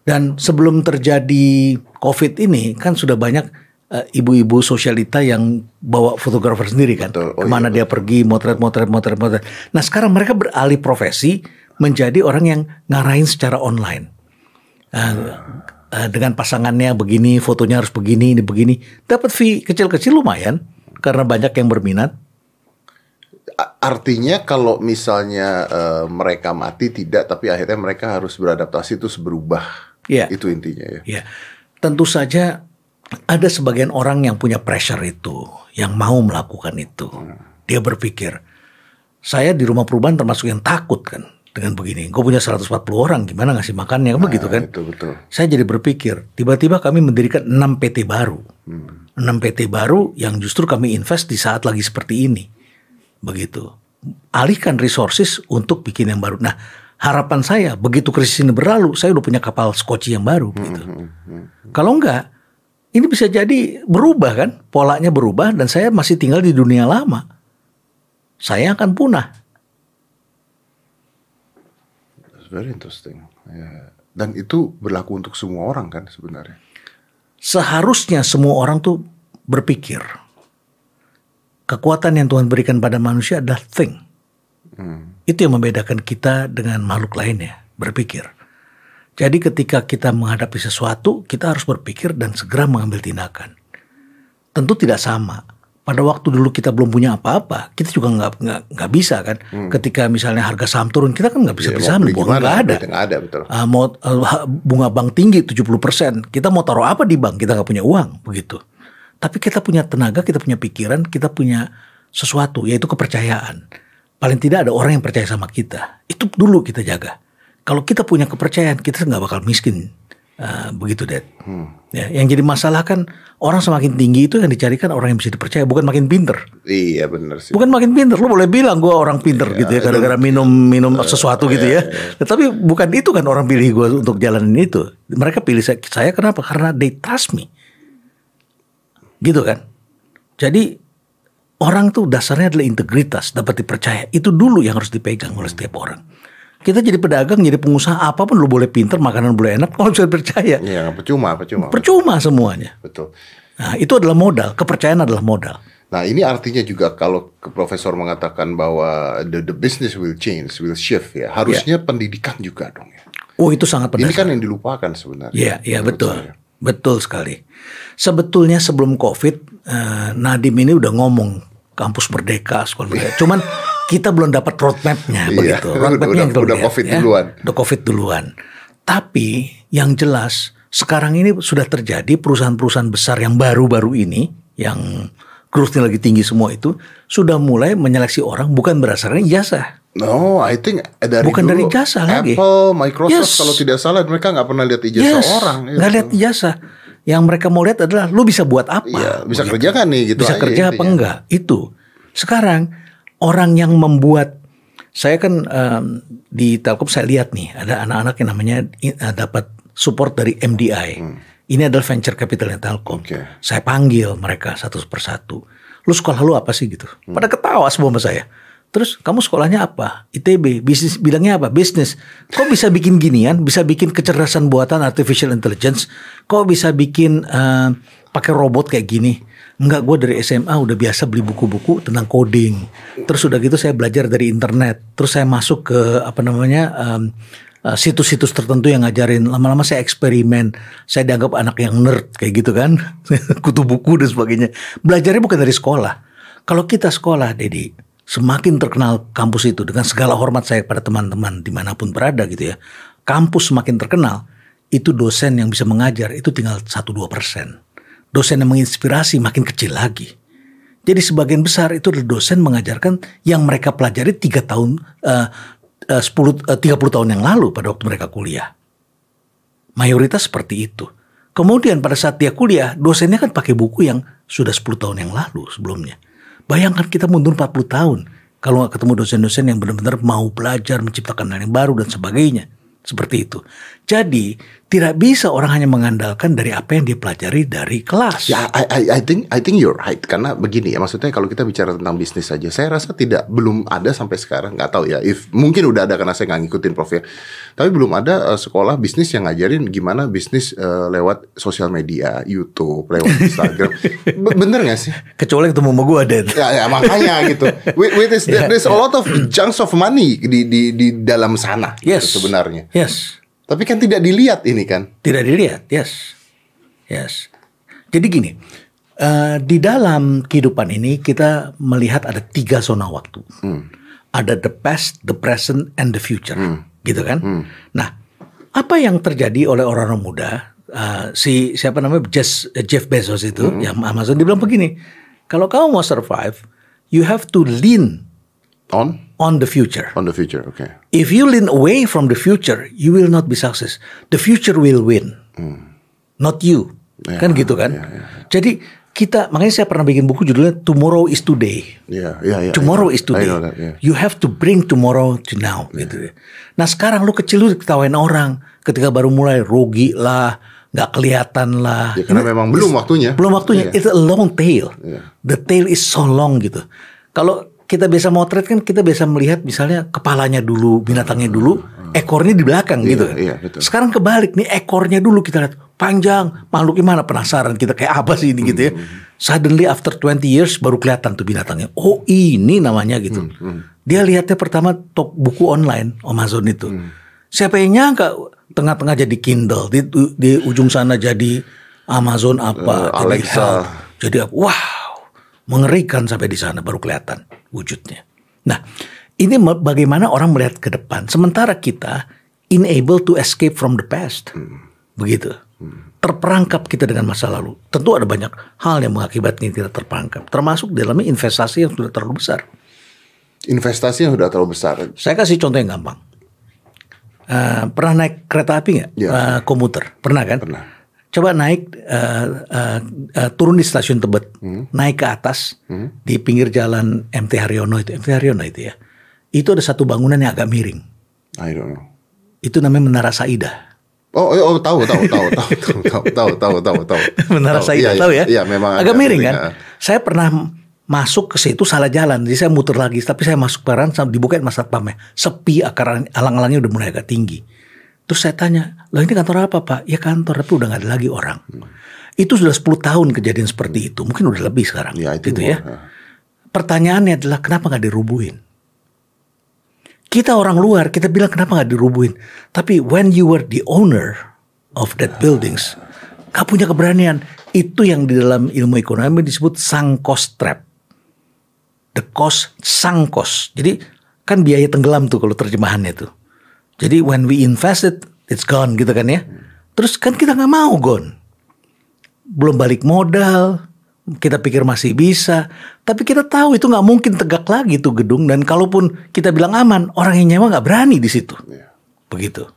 Dan sebelum terjadi COVID ini kan sudah banyak eh, ibu-ibu sosialita yang bawa fotografer sendiri kan. Betul. Oh, Ke mana dia pergi, motret, motret, motret, motret. Nah sekarang mereka beralih profesi menjadi orang yang ngarahin secara online. Eh, eh, dengan pasangannya begini, fotonya harus begini, ini begini. Dapat fee kecil-kecil lumayan karena banyak yang berminat. Artinya kalau misalnya eh, mereka mati tidak, tapi akhirnya mereka harus beradaptasi terus berubah. Iya. Itu intinya ya. Ya, tentu saja ada sebagian orang yang punya pressure itu, yang mau melakukan itu. Dia berpikir, saya di rumah perubahan termasuk yang takut kan dengan begini. Gue punya 140 orang, gimana ngasih makannya, kan begitu kan? Itu betul. Saya jadi berpikir, tiba-tiba kami mendirikan 6 PT baru. 6 PT baru yang justru kami invest di saat lagi seperti ini. Begitu. Alihkan resources untuk bikin yang baru. Nah, harapan saya begitu krisis ini berlalu, saya udah punya kapal skoci yang baru gitu. Kalau enggak, ini bisa jadi berubah kan? Polanya berubah dan saya masih tinggal di dunia lama. Saya akan punah. It's very interesting. Ya. Dan itu berlaku untuk semua orang kan sebenarnya. Seharusnya semua orang tuh berpikir kekuatan yang Tuhan berikan pada manusia adalah think. Itu yang membedakan kita dengan makhluk lainnya, berpikir. Jadi ketika kita menghadapi sesuatu, kita harus berpikir dan segera mengambil tindakan. Tentu tidak sama. Pada waktu dulu kita belum punya apa-apa, kita juga nggak nggak nggak bisa kan. Ketika misalnya harga saham turun, kita kan nggak bisa Ya, beli saham, gimana? nggak ada. Nggak ada betul. Ah, mau eh, bunga bank tinggi 70%, kita mau taruh apa di bank? Kita nggak punya uang, begitu. Tapi kita punya tenaga, kita punya pikiran, kita punya sesuatu, yaitu kepercayaan. Paling tidak ada orang yang percaya sama kita. Itu dulu kita jaga. Kalau kita punya kepercayaan, kita nggak bakal miskin. Ah, begitu, Dad. Ya, yang jadi masalah kan orang semakin tinggi itu yang dicarikan orang yang bisa dipercaya, bukan makin pinter. Iya benar sih. Bukan makin pinter, lu boleh bilang gue orang pinter gitu ya, gara-gara minum minum sesuatu gitu ya. Tetapi bukan itu kan orang pilih gue untuk jalanin itu. Mereka pilih saya, saya kenapa? Karena they trust me. Gitu kan. Jadi orang tuh dasarnya adalah integritas, dapat dipercaya. Itu dulu yang harus dipegang oleh setiap orang. Kita jadi pedagang, jadi pengusaha apa pun lu boleh pinter, makanan boleh enak, kalau bisa percaya. Iya percuma, percuma. Percuma semuanya. Betul. Nah, itu adalah modal, kepercayaan adalah modal. Nah ini artinya juga kalau ke profesor mengatakan bahwa the, the business will change, will shift ya. Harusnya pendidikan juga dong ya. Oh, itu sangat Ini mendasar. kan yang dilupakan sebenarnya. Iya, iya menurut betul. saya. Betul sekali. Sebetulnya sebelum Covid, eh, Nadim ini udah ngomong kampus merdeka, sekolah merdeka. Cuman kita belum dapat roadmap-nya Iya, begitu. Roadmap-nya udah- yang udah lihat, Covid ya. duluan. Udah Covid duluan. Tapi yang jelas sekarang ini sudah terjadi perusahaan-perusahaan besar yang baru-baru ini yang growth-nya lagi tinggi semua itu sudah mulai menyeleksi orang bukan berdasarkan ijazah. No, I think dari Bukan dulu dari ijazah lagi. Apple, Microsoft Yes. kalau tidak salah mereka nggak pernah lihat ijazah Yes, orang. ya. nggak lihat ijazah. Yang mereka mau lihat adalah lu bisa buat apa? Iya, bisa Begitu. kerja kan nih gitu bisa aja kerja apa intinya. enggak? Itu. Sekarang orang yang membuat saya kan em, di Telkom saya lihat nih ada anak-anak yang namanya eh, dapat support dari MDI. Ini adalah venture capitalnya Telkom. Oke. Saya panggil mereka satu persatu. Lu sekolah lu apa sih gitu? Pada ketawa semua sama saya. Terus kamu sekolahnya apa? ITB. Bisnis bilangnya apa? Bisnis. Kok bisa bikin ginian? Bisa bikin kecerdasan buatan artificial intelligence? Kok bisa bikin eh, pakai robot kayak gini? Enggak, gue dari SMA udah biasa beli buku-buku tentang coding. Terus udah gitu saya belajar dari internet. Terus saya masuk ke apa namanya eh, situs-situs tertentu yang ngajarin. Lama-lama saya eksperimen. Saya dianggap anak yang nerd kayak gitu kan. Kutu buku dan sebagainya. Belajarnya bukan dari sekolah. Kalau kita sekolah, Dedi, semakin terkenal kampus itu dengan segala hormat saya pada teman-teman di mana pun berada gitu ya. Kampus semakin terkenal, itu dosen yang bisa mengajar itu tinggal 1-2 persen. Dosen yang menginspirasi makin kecil lagi. Jadi sebagian besar itu adalah dosen mengajarkan yang mereka pelajari tiga tahun, eh, eh, 10, eh, 30 tahun yang lalu pada waktu mereka kuliah. Mayoritas seperti itu. Kemudian pada saat dia kuliah, dosennya kan pakai buku yang sudah 10 tahun yang lalu sebelumnya. Bayangkan kita mundur 40 tahun. Kalau nggak ketemu dosen-dosen yang benar-benar mau belajar, menciptakan hal yang baru dan sebagainya. Seperti itu. Jadi tidak bisa orang hanya mengandalkan dari apa yang dia pelajari dari kelas. Ya, I, I, I think I think you're right karena begini ya maksudnya kalau kita bicara tentang bisnis saja, saya rasa tidak belum ada sampai sekarang nggak tahu ya. If mungkin udah ada karena saya nggak ngikutin prof ya, tapi belum ada uh, sekolah bisnis yang ngajarin gimana bisnis uh, lewat sosial media, YouTube, lewat Instagram. Bener nggak sih? Kecuali ketemu sama gue Den. Ya, ya makanya gitu. With, with this, Yeah. there's a lot of chunks of money di di di dalam sana gitu Yes. sebenarnya. Yes. Tapi kan tidak dilihat ini kan. Tidak dilihat, yes, yes. Jadi gini, eh, di dalam kehidupan ini kita melihat ada tiga zona waktu. Ada the past, the present, and the future, gitu kan? Nah, apa yang terjadi oleh orang-orang muda? eh, si siapa namanya Jeff, Jeff Bezos itu, yang Amazon, dia bilang begini: kalau kamu mau survive, you have to lean On on the future. on the future, oke. If you lean away from the future, you will not be success. The future will win, not you. Ya, kan gitu kan? Jadi kita makanya saya pernah bikin buku judulnya Tomorrow is Today. Iya, iya, iya. Tomorrow I is today. that, yeah. You have to bring tomorrow to now gitu. ya. Nah sekarang lu kecil lu ketawain orang ketika baru mulai rugi lah, nggak kelihatan lah. Ya, karena memang belum waktunya. Belum waktunya. Iya. It's a long tail. Iya. The tail is so long gitu. Kalau kita biasa motret kan kita biasa melihat misalnya kepalanya dulu, binatangnya dulu, ekornya di belakang gitu kan. iya, betul. Sekarang kebalik nih ekornya dulu kita lihat panjang, makhluk gimana penasaran kita kayak apa sih ini gitu ya. Suddenly after 20 years baru kelihatan tuh binatangnya. Oh ini namanya gitu. Dia lihatnya pertama top buku online Amazon itu. Siapa yang nyangka tengah-tengah jadi Kindle di, di ujung sana jadi Amazon apa jadi Alexa. Jadi apa? wow mengerikan sampai di sana baru kelihatan wujudnya. Nah ini bagaimana orang melihat ke depan. Sementara kita unable to escape from the past. Begitu. Terperangkap kita dengan masa lalu. Tentu ada banyak hal yang mengakibatkan kita terperangkap. Termasuk dalamnya investasi yang sudah terlalu besar. Investasi yang sudah terlalu besar. saya kasih contoh yang gampang. Eh, pernah naik kereta api nggak? Iya. Eh, komuter. Pernah kan? Pernah. Coba naik eh, eh, eh, turun di stasiun Tebet. Hmm. naik ke atas di pinggir jalan MT Haryono itu. MT Haryono itu ya. Itu ada satu bangunan yang agak miring. I don't know. itu namanya Menara Saida Oh, oh, oh, tahu, tahu, tahu, tahu, tahu, tahu, tahu, tahu, tahu. Menara Tahu, Saida iya, tahu ya? Iya, memang agak miring kan? ya. saya pernah masuk ke situ salah jalan. Jadi saya muter lagi tapi saya masuk peran sampai dibukain mas satpamnya sepi akar alang-alangnya udah mulai agak tinggi terus saya tanya loh ini kantor apa pak? Ya kantor tapi udah nggak ada lagi orang. Itu sudah 10 tahun kejadian seperti itu mungkin udah lebih sekarang Ya, itu gitu ya. ya. pertanyaannya adalah kenapa nggak dirubuhin? Kita orang luar kita bilang kenapa nggak dirubuhin? Tapi when you were the owner of that buildings nggak punya keberanian. Itu yang di dalam ilmu ekonomi disebut sunk cost trap. The cost sunk cost jadi kan biaya tenggelam tuh kalau terjemahannya tuh jadi when we invest it it's gone gitu kan ya. Terus kan kita nggak mau gone. Belum balik modal kita pikir masih bisa. Tapi kita tahu itu nggak mungkin tegak lagi tuh gedung. Dan kalaupun kita bilang aman orang yang nyewa nggak berani di situ. Begitu.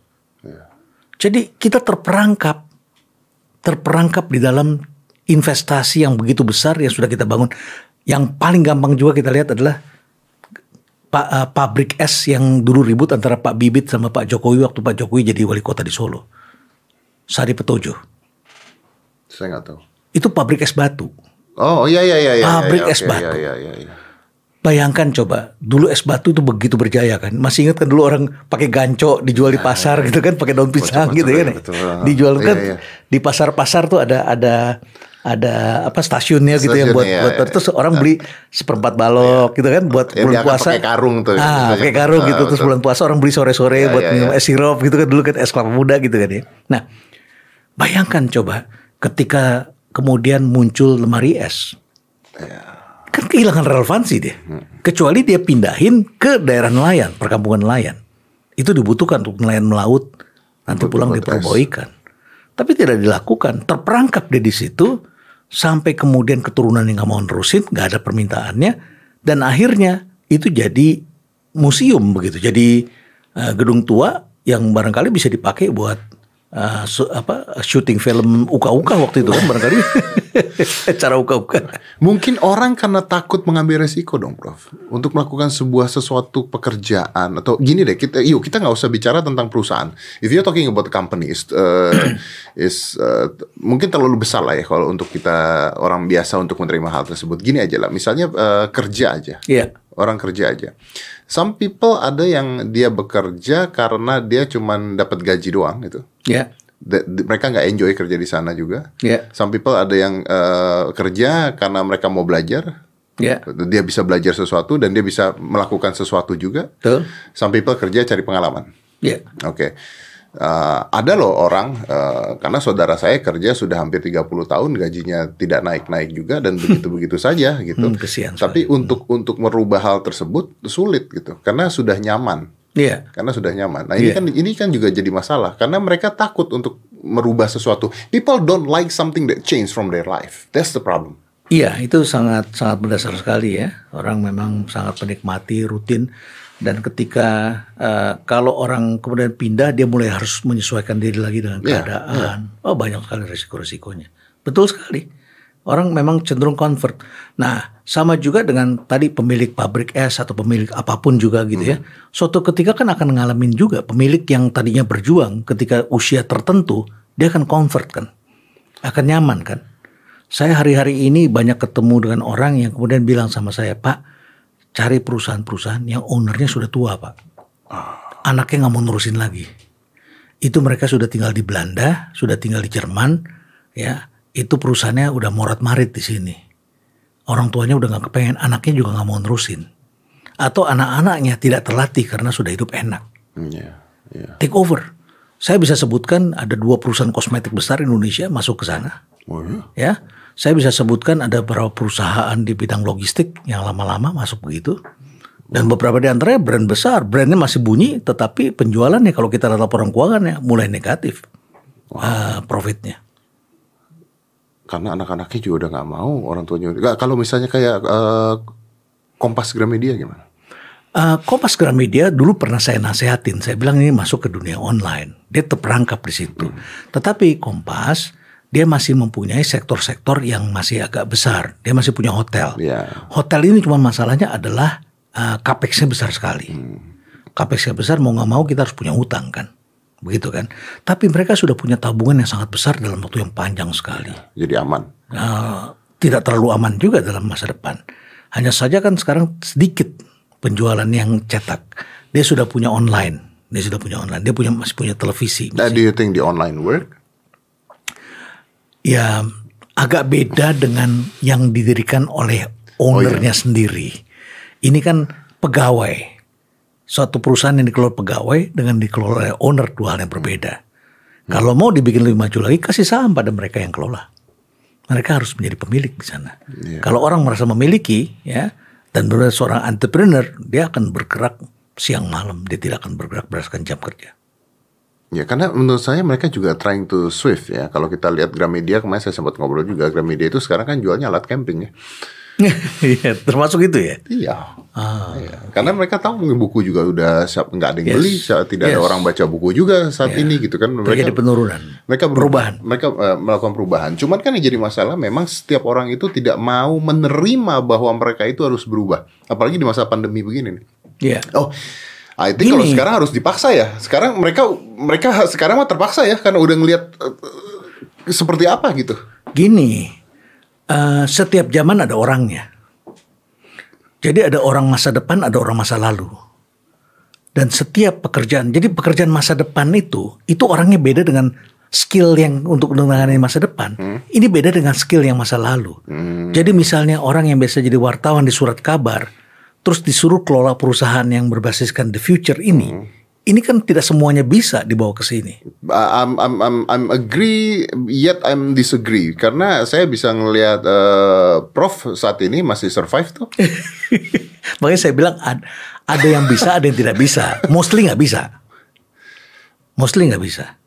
Jadi kita terperangkap. Terperangkap di dalam investasi yang begitu besar yang sudah kita bangun. Yang paling gampang juga kita lihat adalah Pak eh, pabrik es yang dulu ribut antara Pak Bibit sama Pak Jokowi waktu Pak Jokowi jadi wali kota di Solo Sari Petojo Saya nggak tahu. itu pabrik es batu Oh, iya, iya, iya, iya. Pabrik iya, es oke, batu. Iya, iya, iya. Bayangkan coba, dulu es batu itu begitu berjaya kan. Masih ingat kan dulu orang pakai ganco dijual di pasar gitu kan, pakai daun pisang Betul, gitu betul, kan. ya. betul. Dijual kan Iya, iya. di pasar-pasar tuh ada ada ada apa stasiunnya gitu yang buat, Stasiunnya, buat iya, terus orang beli seperempat balok gitu kan buat bulan puasa. pakai karung tuh, Ah, pakai karung Ah, gitu terus betul. bulan puasa orang beli sore-sore Iya, buat iya, minum iya. es sirup gitu kan dulu kan es kelapa muda gitu kan ya. Nah, bayangkan coba ketika kemudian muncul lemari es kan kehilangan relevansi dia. Kecuali dia pindahin ke daerah nelayan, perkampungan nelayan. Itu dibutuhkan untuk nelayan melaut, nanti pulang buat diperbaiki ikan. Tapi tidak dilakukan, terperangkap dia di situ sampai kemudian keturunan yang nggak mau nerusin, nggak ada permintaannya, dan akhirnya itu jadi museum begitu, jadi eh, gedung tua yang barangkali bisa dipakai buat su- apa syuting film uka-uka waktu itu kan barangkali Cara uka-uka. Mungkin orang karena takut mengambil resiko dong, Prof. Untuk melakukan sebuah sesuatu pekerjaan atau gini deh, kita yuk kita nggak usah bicara tentang perusahaan. If you're talking about the company is uh, is uh, mungkin terlalu besar lah ya kalau untuk kita orang biasa untuk menerima hal tersebut. Gini aja lah, misalnya uh, kerja aja. Iya. Orang kerja aja. Some people ada yang dia bekerja karena dia cuman dapat gaji doang gitu. Iya. De- de- mereka nggak enjoy kerja di sana juga. Iya. Some people ada yang uh, kerja karena mereka mau belajar. Iya. Dia bisa belajar sesuatu dan dia bisa melakukan sesuatu juga. Betul. Some people kerja cari pengalaman. Iya. Oke. Uh, ada loh orang uh, karena saudara saya kerja sudah hampir 30 tahun gajinya tidak naik-naik juga dan begitu-begitu saja gitu. Hmm, kesian Tapi untuk untuk merubah hal tersebut sulit gitu karena sudah nyaman. Iya. Karena sudah nyaman. Nah, ini Iya. kan ini kan juga jadi masalah karena mereka takut untuk merubah sesuatu. People don't like something that change from their life. That's the problem. Iya, itu sangat sangat mendasar sekali ya. Orang memang sangat menikmati rutin dan ketika eh, kalau orang kemudian pindah dia mulai harus menyesuaikan diri lagi dengan Iya, keadaan. Oh, banyak sekali risiko-risikonya. Betul sekali. Orang memang cenderung convert. Nah, sama juga dengan tadi pemilik pabrik es atau pemilik apa pun juga gitu ya. Suatu ketika kan akan ngalamin juga pemilik yang tadinya berjuang ketika usia tertentu dia akan convert kan. Akan nyaman kan. Saya hari-hari ini banyak ketemu dengan orang yang kemudian bilang sama saya, Pak, cari perusahaan-perusahaan yang ownernya sudah tua, Pak. Anaknya nggak mau nerusin lagi. Itu mereka sudah tinggal di Belanda, sudah tinggal di Jerman, ya. Itu perusahaannya udah morat marit di sini. Orang tuanya udah nggak kepengen, anaknya juga nggak mau nerusin. Atau anak-anaknya tidak terlatih karena sudah hidup enak Iya, iya. take over. Saya bisa sebutkan ada dua perusahaan kosmetik besar Indonesia masuk ke sana. Oh, iya. Ya, saya bisa sebutkan ada beberapa perusahaan di bidang logistik yang lama-lama masuk begitu. Dan beberapa di antaranya brand besar, brandnya masih bunyi, tetapi penjualannya kalau kita lihat laporan keuangannya mulai negatif eh, profitnya. Karena anak-anaknya juga udah nggak mau orang tuanya. Nggak, kalau misalnya kayak eh, Kompas Gramedia gimana? Eh, Kompas Gramedia dulu pernah saya nasehatin, saya bilang ini masuk ke dunia online, dia terperangkap di situ. Tetapi Kompas dia masih mempunyai sektor-sektor yang masih agak besar, dia masih punya hotel. Iya. Hotel ini cuma masalahnya adalah uh, capex-nya besar sekali. Capex-nya besar mau nggak mau kita harus punya utang kan, begitu kan. Tapi mereka sudah punya tabungan yang sangat besar dalam waktu yang panjang sekali. Jadi aman. Uh, tidak terlalu aman juga dalam masa depan. Hanya saja kan sekarang sedikit penjualan yang cetak. Dia sudah punya online, dia sudah punya online, dia punya masih punya televisi. Nah, do you think the online work? ya agak beda dengan yang didirikan oleh ownernya sendiri. Ini kan pegawai. Suatu perusahaan yang dikelola pegawai dengan dikelola oleh owner dua hal yang berbeda. Kalau mau dibikin lebih maju lagi, kasih saham pada mereka yang kelola. Mereka harus menjadi pemilik di sana. Kalau orang merasa memiliki, ya, dan benar seorang entrepreneur, dia akan bergerak siang malam. Dia tidak akan bergerak berdasarkan jam kerja. Ya karena menurut saya mereka juga trying to swift ya. Kalau kita lihat Gramedia kemarin saya sempat ngobrol juga Gramedia itu sekarang kan jualnya alat camping ya. Iya, termasuk itu ya. Iya. Iya. Karena mereka tahu mungkin buku juga udah siap nggak ada yang Yes. beli, saat tidak ada Yes. orang baca buku juga saat ini gitu kan. Terjadi Mereka penurunan. mereka ber- Perubahan. Mereka eh, melakukan perubahan. Cuman kan yang jadi masalah memang setiap orang itu tidak mau menerima bahwa mereka itu harus berubah. Apalagi di masa pandemi begini nih. Iya. Oh, I think kalau sekarang harus dipaksa ya. Sekarang mereka mereka sekarang mah terpaksa ya karena udah ngelihat eh, seperti apa gitu. Gini, eh, setiap zaman ada orangnya. Jadi ada orang masa depan, ada orang masa lalu. Dan setiap pekerjaan, jadi pekerjaan masa depan itu, itu orangnya beda dengan skill yang untuk menangani masa depan. Ini beda dengan skill yang masa lalu. Jadi misalnya orang yang biasa jadi wartawan di surat kabar, terus disuruh kelola perusahaan yang berbasiskan the future ini, ini kan tidak semuanya bisa dibawa ke sini. I'm, I'm, I'm, I'm agree yet I'm disagree karena saya bisa ngelihat eh, Prof saat ini masih survive tuh. Makanya saya bilang ad- ada yang bisa, ada yang tidak bisa. Mostly nggak bisa. Mostly nggak bisa.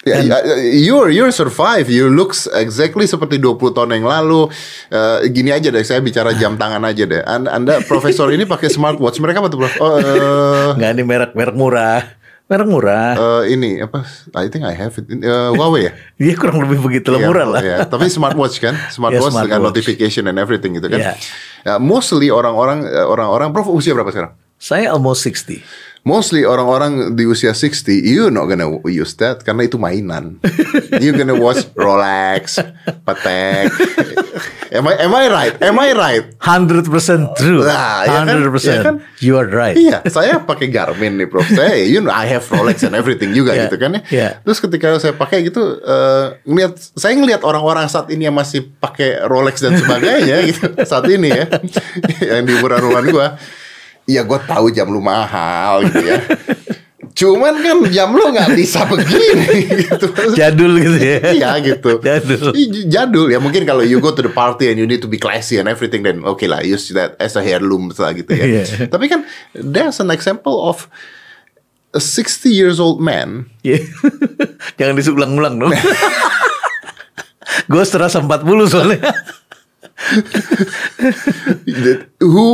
Ya, ya, you're you're survive. You looks exactly seperti 20 tahun yang lalu. Eh, gini aja deh, saya bicara jam tangan aja deh. Anda, anda profesor ini pakai smartwatch. Mereka apa tuh, Prof? Oh, eh, Nggak ini merek merek murah. Merek murah. Eh, ini apa? I think I have it. Uh, Huawei ya. Dia kurang lebih begitu lah Iya, murah lah. iya. Tapi smartwatch kan, smartwatch Iya, dengan smartwatch. notification and everything gitu kan. Iya. Ya, mostly orang-orang orang-orang Prof usia berapa sekarang? Saya almost 60. Mostly orang-orang di usia 60, you not gonna use that karena itu mainan. you gonna watch Rolex, Patek. am I am I right? Am I right? 100% true. Nah, iya kan? 100%. Iya kan? You are right. Iya, saya pakai Garmin nih, Prof. Saya, you know, I have Rolex and everything juga Iya, gitu kan ya. iya. Terus ketika saya pakai gitu, eh, ngeliat, saya ngelihat orang-orang saat ini yang masih pakai Rolex dan sebagainya gitu saat ini ya, yang di umuran gua, iya gue tahu jam lu mahal gitu ya. Cuman kan jam lu nggak bisa begini gitu. Jadul gitu ya. Iya gitu. Jadul. Jadul ya mungkin kalau you go to the party and you need to be classy and everything then okay lah use that as a heirloom lah gitu ya. Iya. Tapi kan there's an example of a 60 years old man. Iya. Jangan disulang-ulang dong. Gue serasa 40 soalnya. That- who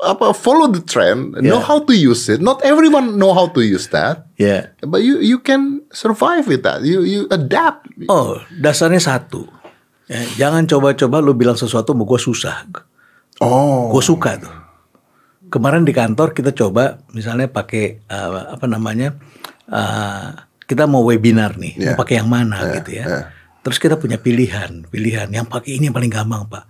apa follow the trend, know Yeah. how to use it. Not everyone know how to use that, Ya. but you you can survive with that. You you adapt. Oh, dasarnya satu. Ya, jangan coba-coba lu bilang sesuatu mau gue susah. Oh, Gue suka tuh. Kemarin di kantor kita coba misalnya pakai eh, apa namanya? eh, kita mau webinar nih, Yeah. mau pakai yang mana gitu ya. yeah. Terus kita punya pilihan, pilihan yang pakai ini yang paling gampang, Pak.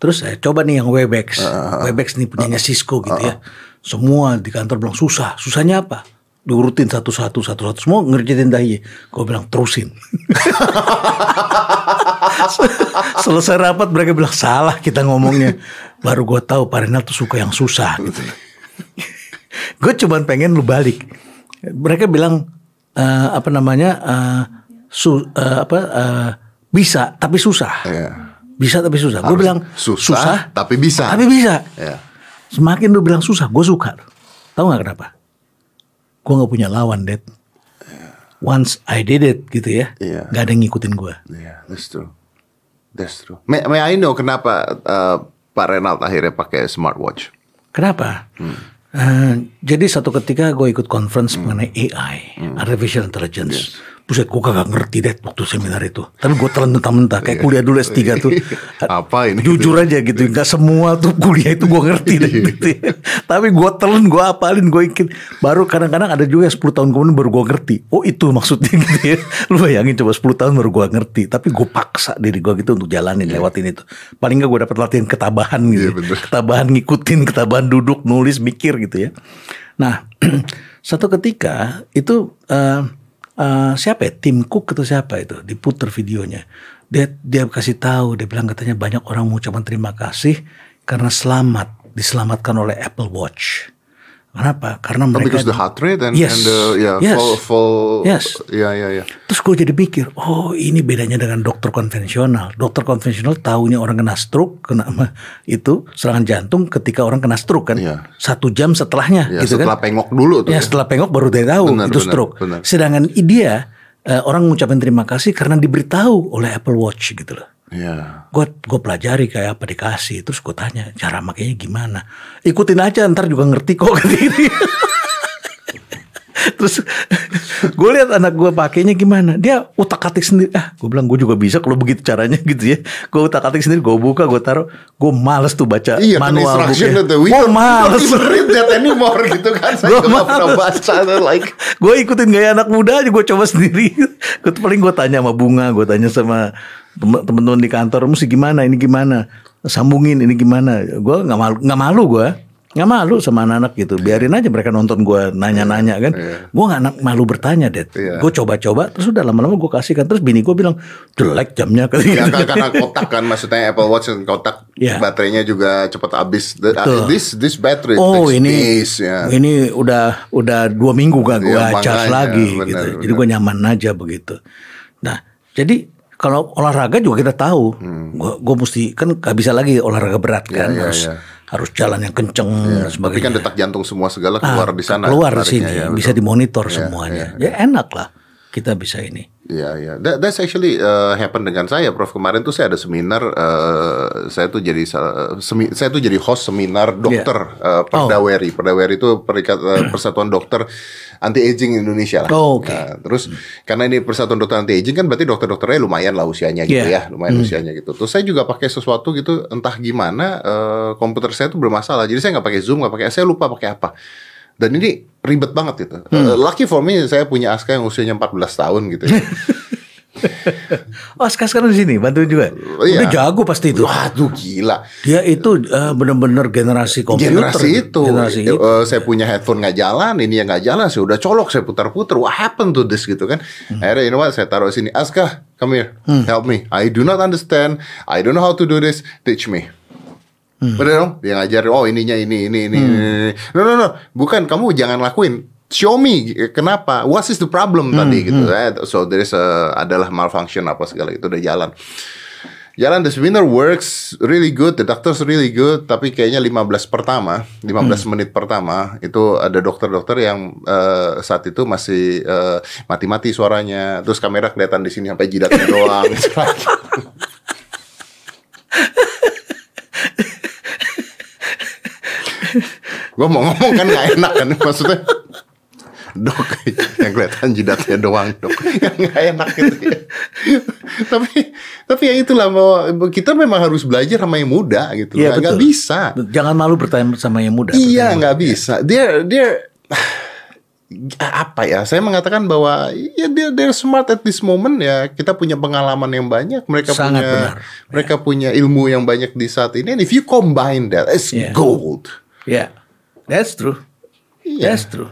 Terus saya coba nih yang Webex. Webex nih punyanya Cisco gitu ya. Semua di kantor bilang susah. Susahnya apa? Diurutin satu-satu, satu-satu. Semua ngerjain dahi. Gue bilang terusin. Selesai rapat mereka bilang salah kita ngomongnya. Baru gue tahu Pak Renal tuh suka yang susah gitu. gue cuman pengen lu balik. Mereka bilang eh, apa namanya eh, su, eh, apa eh, bisa tapi susah. Iya. Bisa tapi susah. Gue bilang susah, tapi bisa. Tapi bisa. Ya. Semakin lu bilang susah, gue suka. Tahu nggak kenapa? Gue nggak punya lawan, Dad. Once I did it, gitu ya. Iya. Nggak ada yang ngikutin gue. Yeah, that's true. That's true. May, may I know kenapa uh, Pak Renald akhirnya pakai smartwatch? Kenapa? Hmm. Eh, jadi satu ketika gue ikut conference mengenai AI, Hmm. artificial intelligence. Buset, gue kagak ngerti deh waktu seminar itu. Tapi gue telan mentah-mentah kayak kuliah dulu S3 tuh. Iya. Apa ini? Jujur aja gitu, nggak semua tuh kuliah itu gue ngerti deh. Iya. gitu ya. Tapi gue telan, gue apalin, gue ikut. Baru kadang-kadang ada juga yang 10 tahun kemudian baru gue ngerti. Oh itu maksudnya gitu ya. Lu bayangin coba 10 tahun baru gue ngerti. Tapi gue paksa diri gue gitu untuk jalanin, lewatin itu. Paling nggak gue dapat latihan ketabahan gitu. Iya, bener. ketabahan ngikutin, ketabahan duduk, nulis, mikir gitu ya. Nah, satu ketika itu eh, eh, siapa ya? Tim Cook atau siapa itu diputer videonya. Dia dia kasih tahu, dia bilang katanya banyak orang mengucapkan terima kasih karena selamat diselamatkan oleh Apple Watch. Kenapa? Karena Oh, mereka because the heart rate and, Yes. and the yeah Yes. full full Yes. yeah yeah yeah. Terus gue jadi mikir, oh ini bedanya dengan dokter konvensional. Dokter konvensional tahunya orang kena stroke, kena itu serangan jantung ketika orang kena stroke kan, Iya. satu jam setelahnya, Ya, gitu setelah kan. pengok dulu tuh. Ya setelah pengok baru dia tahu Benar, itu benar, stroke. benar. Sedangkan dia eh, orang mengucapkan terima kasih karena diberitahu oleh Apple Watch gitu loh. Ya. Gue gue pelajari kayak apa dikasih, terus gue tanya cara makainya gimana. Ikutin aja ntar juga ngerti kok. Terus gue lihat anak gue pakainya gimana. Dia utak atik sendiri. Ah, gue bilang gue juga bisa kalau begitu caranya gitu ya. Gue utak atik sendiri, gue buka, gue taruh. Gue males tuh baca Iya kan manual Gue males. read that anymore gitu kan. Saya nggak pernah males. baca like gue ikutin gaya anak muda aja gue coba sendiri gue paling gue tanya sama bunga gue tanya sama tem- temen-temen di kantor mesti gimana ini gimana sambungin ini gimana gue nggak malu nggak malu gue nggak malu sama anak-anak gitu biarin aja mereka nonton gue nanya-nanya kan gue nggak nak- malu bertanya deh Iya. gue coba-coba terus udah lama-lama gue kasihkan terus bini gue bilang jelek jamnya kali Ya gitu. kan karena kotak kan maksudnya Apple Watch dan kotak Iya. baterainya juga cepat habis. Betul. This this battery Oh takes ini days, ya. ini udah udah dua minggu gak gue Iya, charge lagi benar, gitu. Jadi benar. gue nyaman aja begitu. Nah jadi kalau olahraga juga kita tahu, gue gue mesti kan gak bisa lagi olahraga berat kan Hmm. iya, harus iya. harus jalan yang kenceng dan Tapi sebagainya. kan detak jantung semua segala keluar Ah, di sana. keluar di sini ya, bisa dimonitor Iya, semuanya. iya, Ya enak lah kita bisa ini. Iya, iya. That, that's actually uh, happen dengan saya, Prof. Kemarin tuh saya ada seminar, uh, saya tuh jadi uh, semi, saya tuh jadi host seminar dokter yeah. uh, Perdaweri. Oh. Perdaweri itu perikat uh, Persatuan Dokter Anti Aging Indonesia lah. Oh, Oke. Okay. Nah, terus hmm. karena ini Persatuan Dokter Anti Aging kan berarti dokter-dokternya lumayan lah usianya gitu yeah. ya, lumayan hmm. usianya gitu. Terus saya juga pakai sesuatu gitu, entah gimana uh, komputer saya tuh bermasalah. Jadi saya nggak pakai Zoom, nggak pakai, saya lupa pakai apa. Dan ini ribet banget gitu. Hmm. Uh, lucky for me saya punya Aska yang usianya 14 tahun gitu. Ya. oh Aska sekarang di sini bantuin juga. Iya. Udah jago pasti itu. Waduh gila. Dia itu uh, bener-bener generasi komputer. Generasi itu. Generasi itu. Uh, saya punya headphone nggak jalan, ini yang nggak jalan. Saya udah colok, saya putar-putar. What happened to this gitu kan? Hmm. Akhirnya you know what? Saya taruh sini. Aska, come here, hmm. help me. I do not understand. I don't know how to do this. Teach me. Hmm. Bener dong? Dia ngajarin, oh ininya ini, ini, ini, hmm. ini. No, no, no. Bukan, kamu jangan lakuin. Show me kenapa, what is the problem hmm. tadi gitu. Hmm. So there is a, adalah malfunction apa segala itu udah jalan. Jalan the seminar works really good, the doctors really good, tapi kayaknya 15 pertama, 15 hmm. menit pertama itu ada dokter-dokter yang uh, saat itu masih uh, mati-mati suaranya, terus kamera kelihatan di sini sampai jidatnya doang. gue mau ngomong kan gak enak kan? Maksudnya dok yang kelihatan jidatnya doang dok. Yang nggak enak gitu ya. Tapi tapi ya itulah mau kita memang harus belajar sama yang muda gitu ya, nggak bisa. Jangan malu bertanya sama yang muda iya nggak bisa. Dia dia apa ya? Saya mengatakan bahwa ya dia they're smart at this moment ya. Kita punya pengalaman yang banyak mereka Sangat punya benar. mereka yeah. punya ilmu yang banyak di saat ini. And if you combine that it's yeah. gold ya yeah. That's true. Yeah. That's true.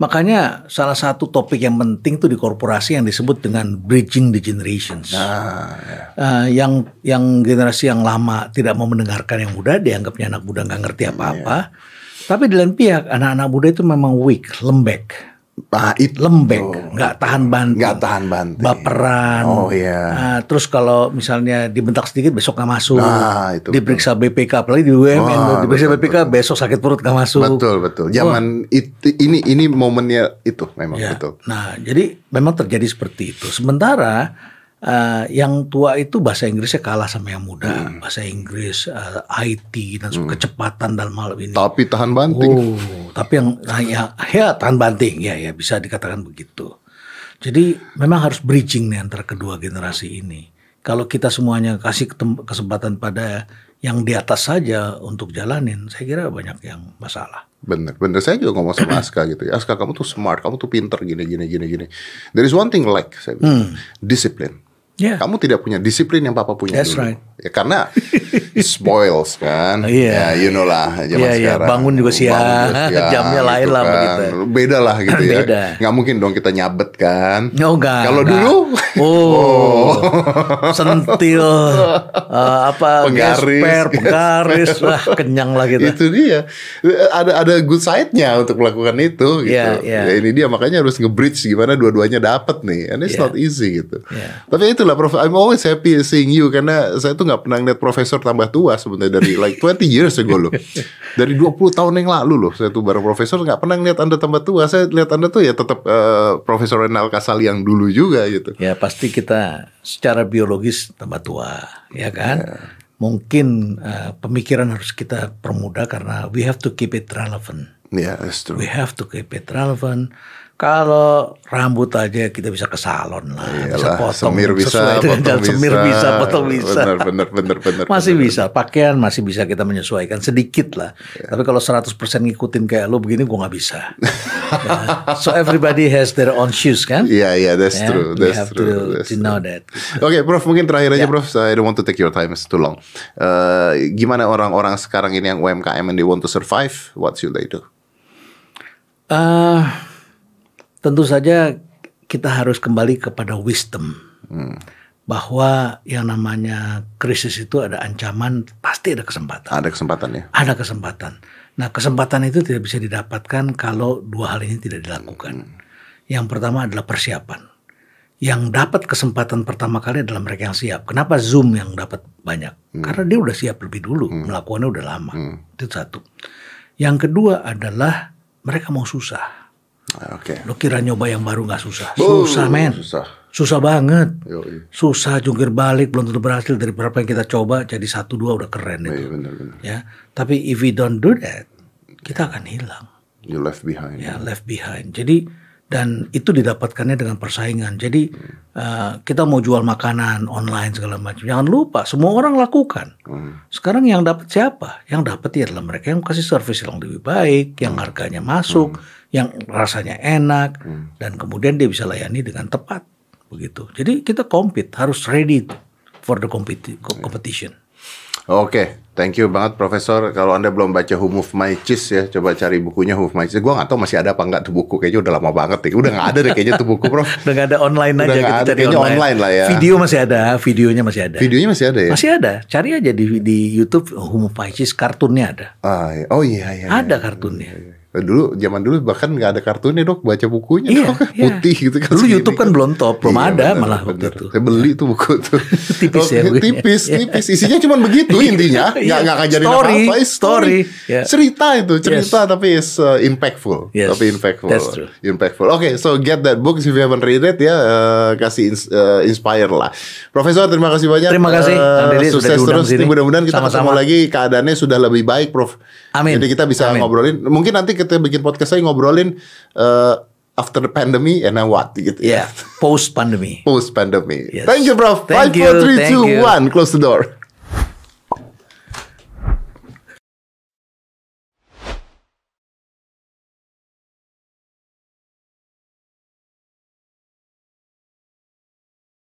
Makanya salah satu topik yang penting tuh di korporasi yang disebut dengan bridging the generations. Nah, ya. uh, yang yang generasi yang lama tidak mau mendengarkan yang muda, dianggapnya anak muda nggak ngerti apa-apa. Yeah. Tapi di lain pihak anak-anak muda itu memang weak, lembek pahit lembek. Nggak tahan banting. Nggak tahan banting. Baperan. Oh iya. Nah, terus kalau misalnya dibentak sedikit besok nggak masuk. Nah, itu diperiksa betul. BPK apalagi di UMN oh, diperiksa betul, BPK betul. besok sakit perut nggak masuk. Betul betul. Zaman oh. itu ini ini momennya itu memang ya. betul. Nah jadi memang terjadi seperti itu. Sementara uh, yang tua itu bahasa Inggrisnya kalah sama yang muda. Hmm. Bahasa Inggris, uh, eh, IT dan hmm. kecepatan dalam hal ini. Tapi tahan banting. Oh, tapi yang nah, ya, ya tahan banting ya ya bisa dikatakan begitu. Jadi memang harus bridging nih antara kedua generasi ini. Kalau kita semuanya kasih kesempatan pada yang di atas saja untuk jalanin, saya kira banyak yang masalah. Bener, bener. Saya juga ngomong sama Aska gitu ya. Aska, kamu tuh smart, kamu tuh pinter gini, gini, gini, gini. There is one thing like, saya bilang, hmm. discipline. Yeah. Kamu tidak punya disiplin yang papa punya That's dulu. Right. Ya karena spoils kan. Iya. Yeah. Ya you know lah zaman yeah, yeah. sekarang. Bangun juga siang, Bangun juga siang jamnya gitu lain lah kan. begitu. Beda lah gitu ya. Beda. Gak mungkin dong kita nyabet kan. Oh enggak. Kalau dulu oh, oh. sentil uh, apa penggaris, gesper, penggaris, wah kenyang lah gitu. Itu dia. Ada ada good side-nya untuk melakukan itu gitu. Yeah, yeah. Ya ini dia makanya harus nge-bridge gimana dua-duanya dapat nih. And it's yeah. not easy gitu. Yeah. Tapi itu itulah Prof. I'm always happy seeing you karena saya tuh nggak pernah ngeliat profesor tambah tua sebenarnya dari like 20 years ago loh. Dari 20 tahun yang lalu loh saya tuh bareng profesor nggak pernah ngeliat Anda tambah tua. Saya lihat Anda tuh ya tetap uh, Profesor Renal Kasali yang dulu juga gitu. Ya pasti kita secara biologis tambah tua, ya kan? Yeah. Mungkin uh, pemikiran harus kita permudah karena we have to keep it relevant. Yeah, that's true. We have to keep it relevant kalau rambut aja kita bisa ke salon lah, Iyalah, bisa potong semir bisa, dengan potong semir bisa, potong bisa. Bener, bener, bener, bener. masih bener, bisa, pakaian masih bisa kita menyesuaikan sedikit lah. Yeah. Tapi kalau 100% ngikutin kayak lu begini, gua nggak bisa. yeah. So everybody has their own shoes kan? Iya, yeah, iya, yeah, that's yeah? true, that's have true. To, that's to know that. Oke, okay, Prof, mungkin terakhir aja, yeah. Prof. I don't want to take your time, it's too long. Uh, gimana orang-orang sekarang ini yang UMKM and they want to survive? What should they do? Uh, tentu saja kita harus kembali kepada wisdom. Hmm. Bahwa yang namanya krisis itu ada ancaman, pasti ada kesempatan. Ada kesempatan ya? Ada kesempatan. Nah kesempatan itu tidak bisa didapatkan kalau dua hal ini tidak dilakukan. Hmm. Yang pertama adalah persiapan. Yang dapat kesempatan pertama kali adalah mereka yang siap. Kenapa Zoom yang dapat banyak? Hmm. Karena dia udah siap lebih dulu, hmm. melakukannya udah lama. Hmm. Itu satu. Yang kedua adalah mereka mau susah. Oke. Okay. Lo kira nyoba yang baru nggak susah? Susah men. Susah. Susah banget. Yoi. Susah jungkir balik belum tentu berhasil dari berapa yang kita coba jadi satu dua udah keren Iya itu. benar-benar. Ya, tapi if we don't do that, kita akan hilang. You left behind. ya left behind. Jadi dan itu didapatkannya dengan persaingan. Jadi uh, kita mau jual makanan online segala macam. Jangan lupa semua orang lakukan. Sekarang yang dapat siapa? Yang dapat ya adalah mereka yang kasih service yang lebih baik, yang harganya masuk, yang rasanya enak, dan kemudian dia bisa layani dengan tepat. Begitu. Jadi kita compete harus ready for the competi- competition. Oke, thank you banget Profesor. Kalau Anda belum baca Who Moved My Cheese ya, coba cari bukunya Who Moved My Cheese. Gua nggak tahu masih ada apa nggak tuh buku. Kayaknya udah lama banget ya. Udah nggak ada deh kayaknya tuh buku, Prof. Udah nggak ada online Udah aja kita ada, cari kayaknya online lah ya. Video masih ada, videonya masih ada. Videonya masih ada ya? Masih ada. Cari aja di di YouTube Homo Pisces kartunnya ada. Ah, iya. Oh iya iya. Ada kartunnya. Dulu zaman dulu bahkan nggak ada kartunnya dok, baca bukunya Iya, dok, iya. putih gitu kan. Dulu segini YouTube kan belum top, belum ada malah waktu bener. itu. Saya beli tuh buku tuh. Tipis ya Oke, bukunya. Tipis, Iya. tipis. Isinya cuma begitu intinya. Nggak Iya. nggak ngajarin Story, apa-apa. It's story. Ya. Cerita itu, cerita tapi is uh, impactful. Yes, Tapi impactful. that's true. Impactful. Oke, so get that book if you haven't read it ya. uh, kasih ins- uh, inspire lah. Profesor terima kasih banyak. Terima kasih, Uh, Deddy, sukses terus. Mudah-mudahan kita ketemu lagi keadaannya sudah lebih baik, Prof. Amin. Jadi kita bisa Amin. ngobrolin. Mungkin nanti kita bikin podcast lagi ngobrolin uh, after the pandemic and then what gitu Ya, post pandemi. Post pandemic. Yes. Thank you, Prof. Thank Five, four, you, three, thank two, you. one. Close the door.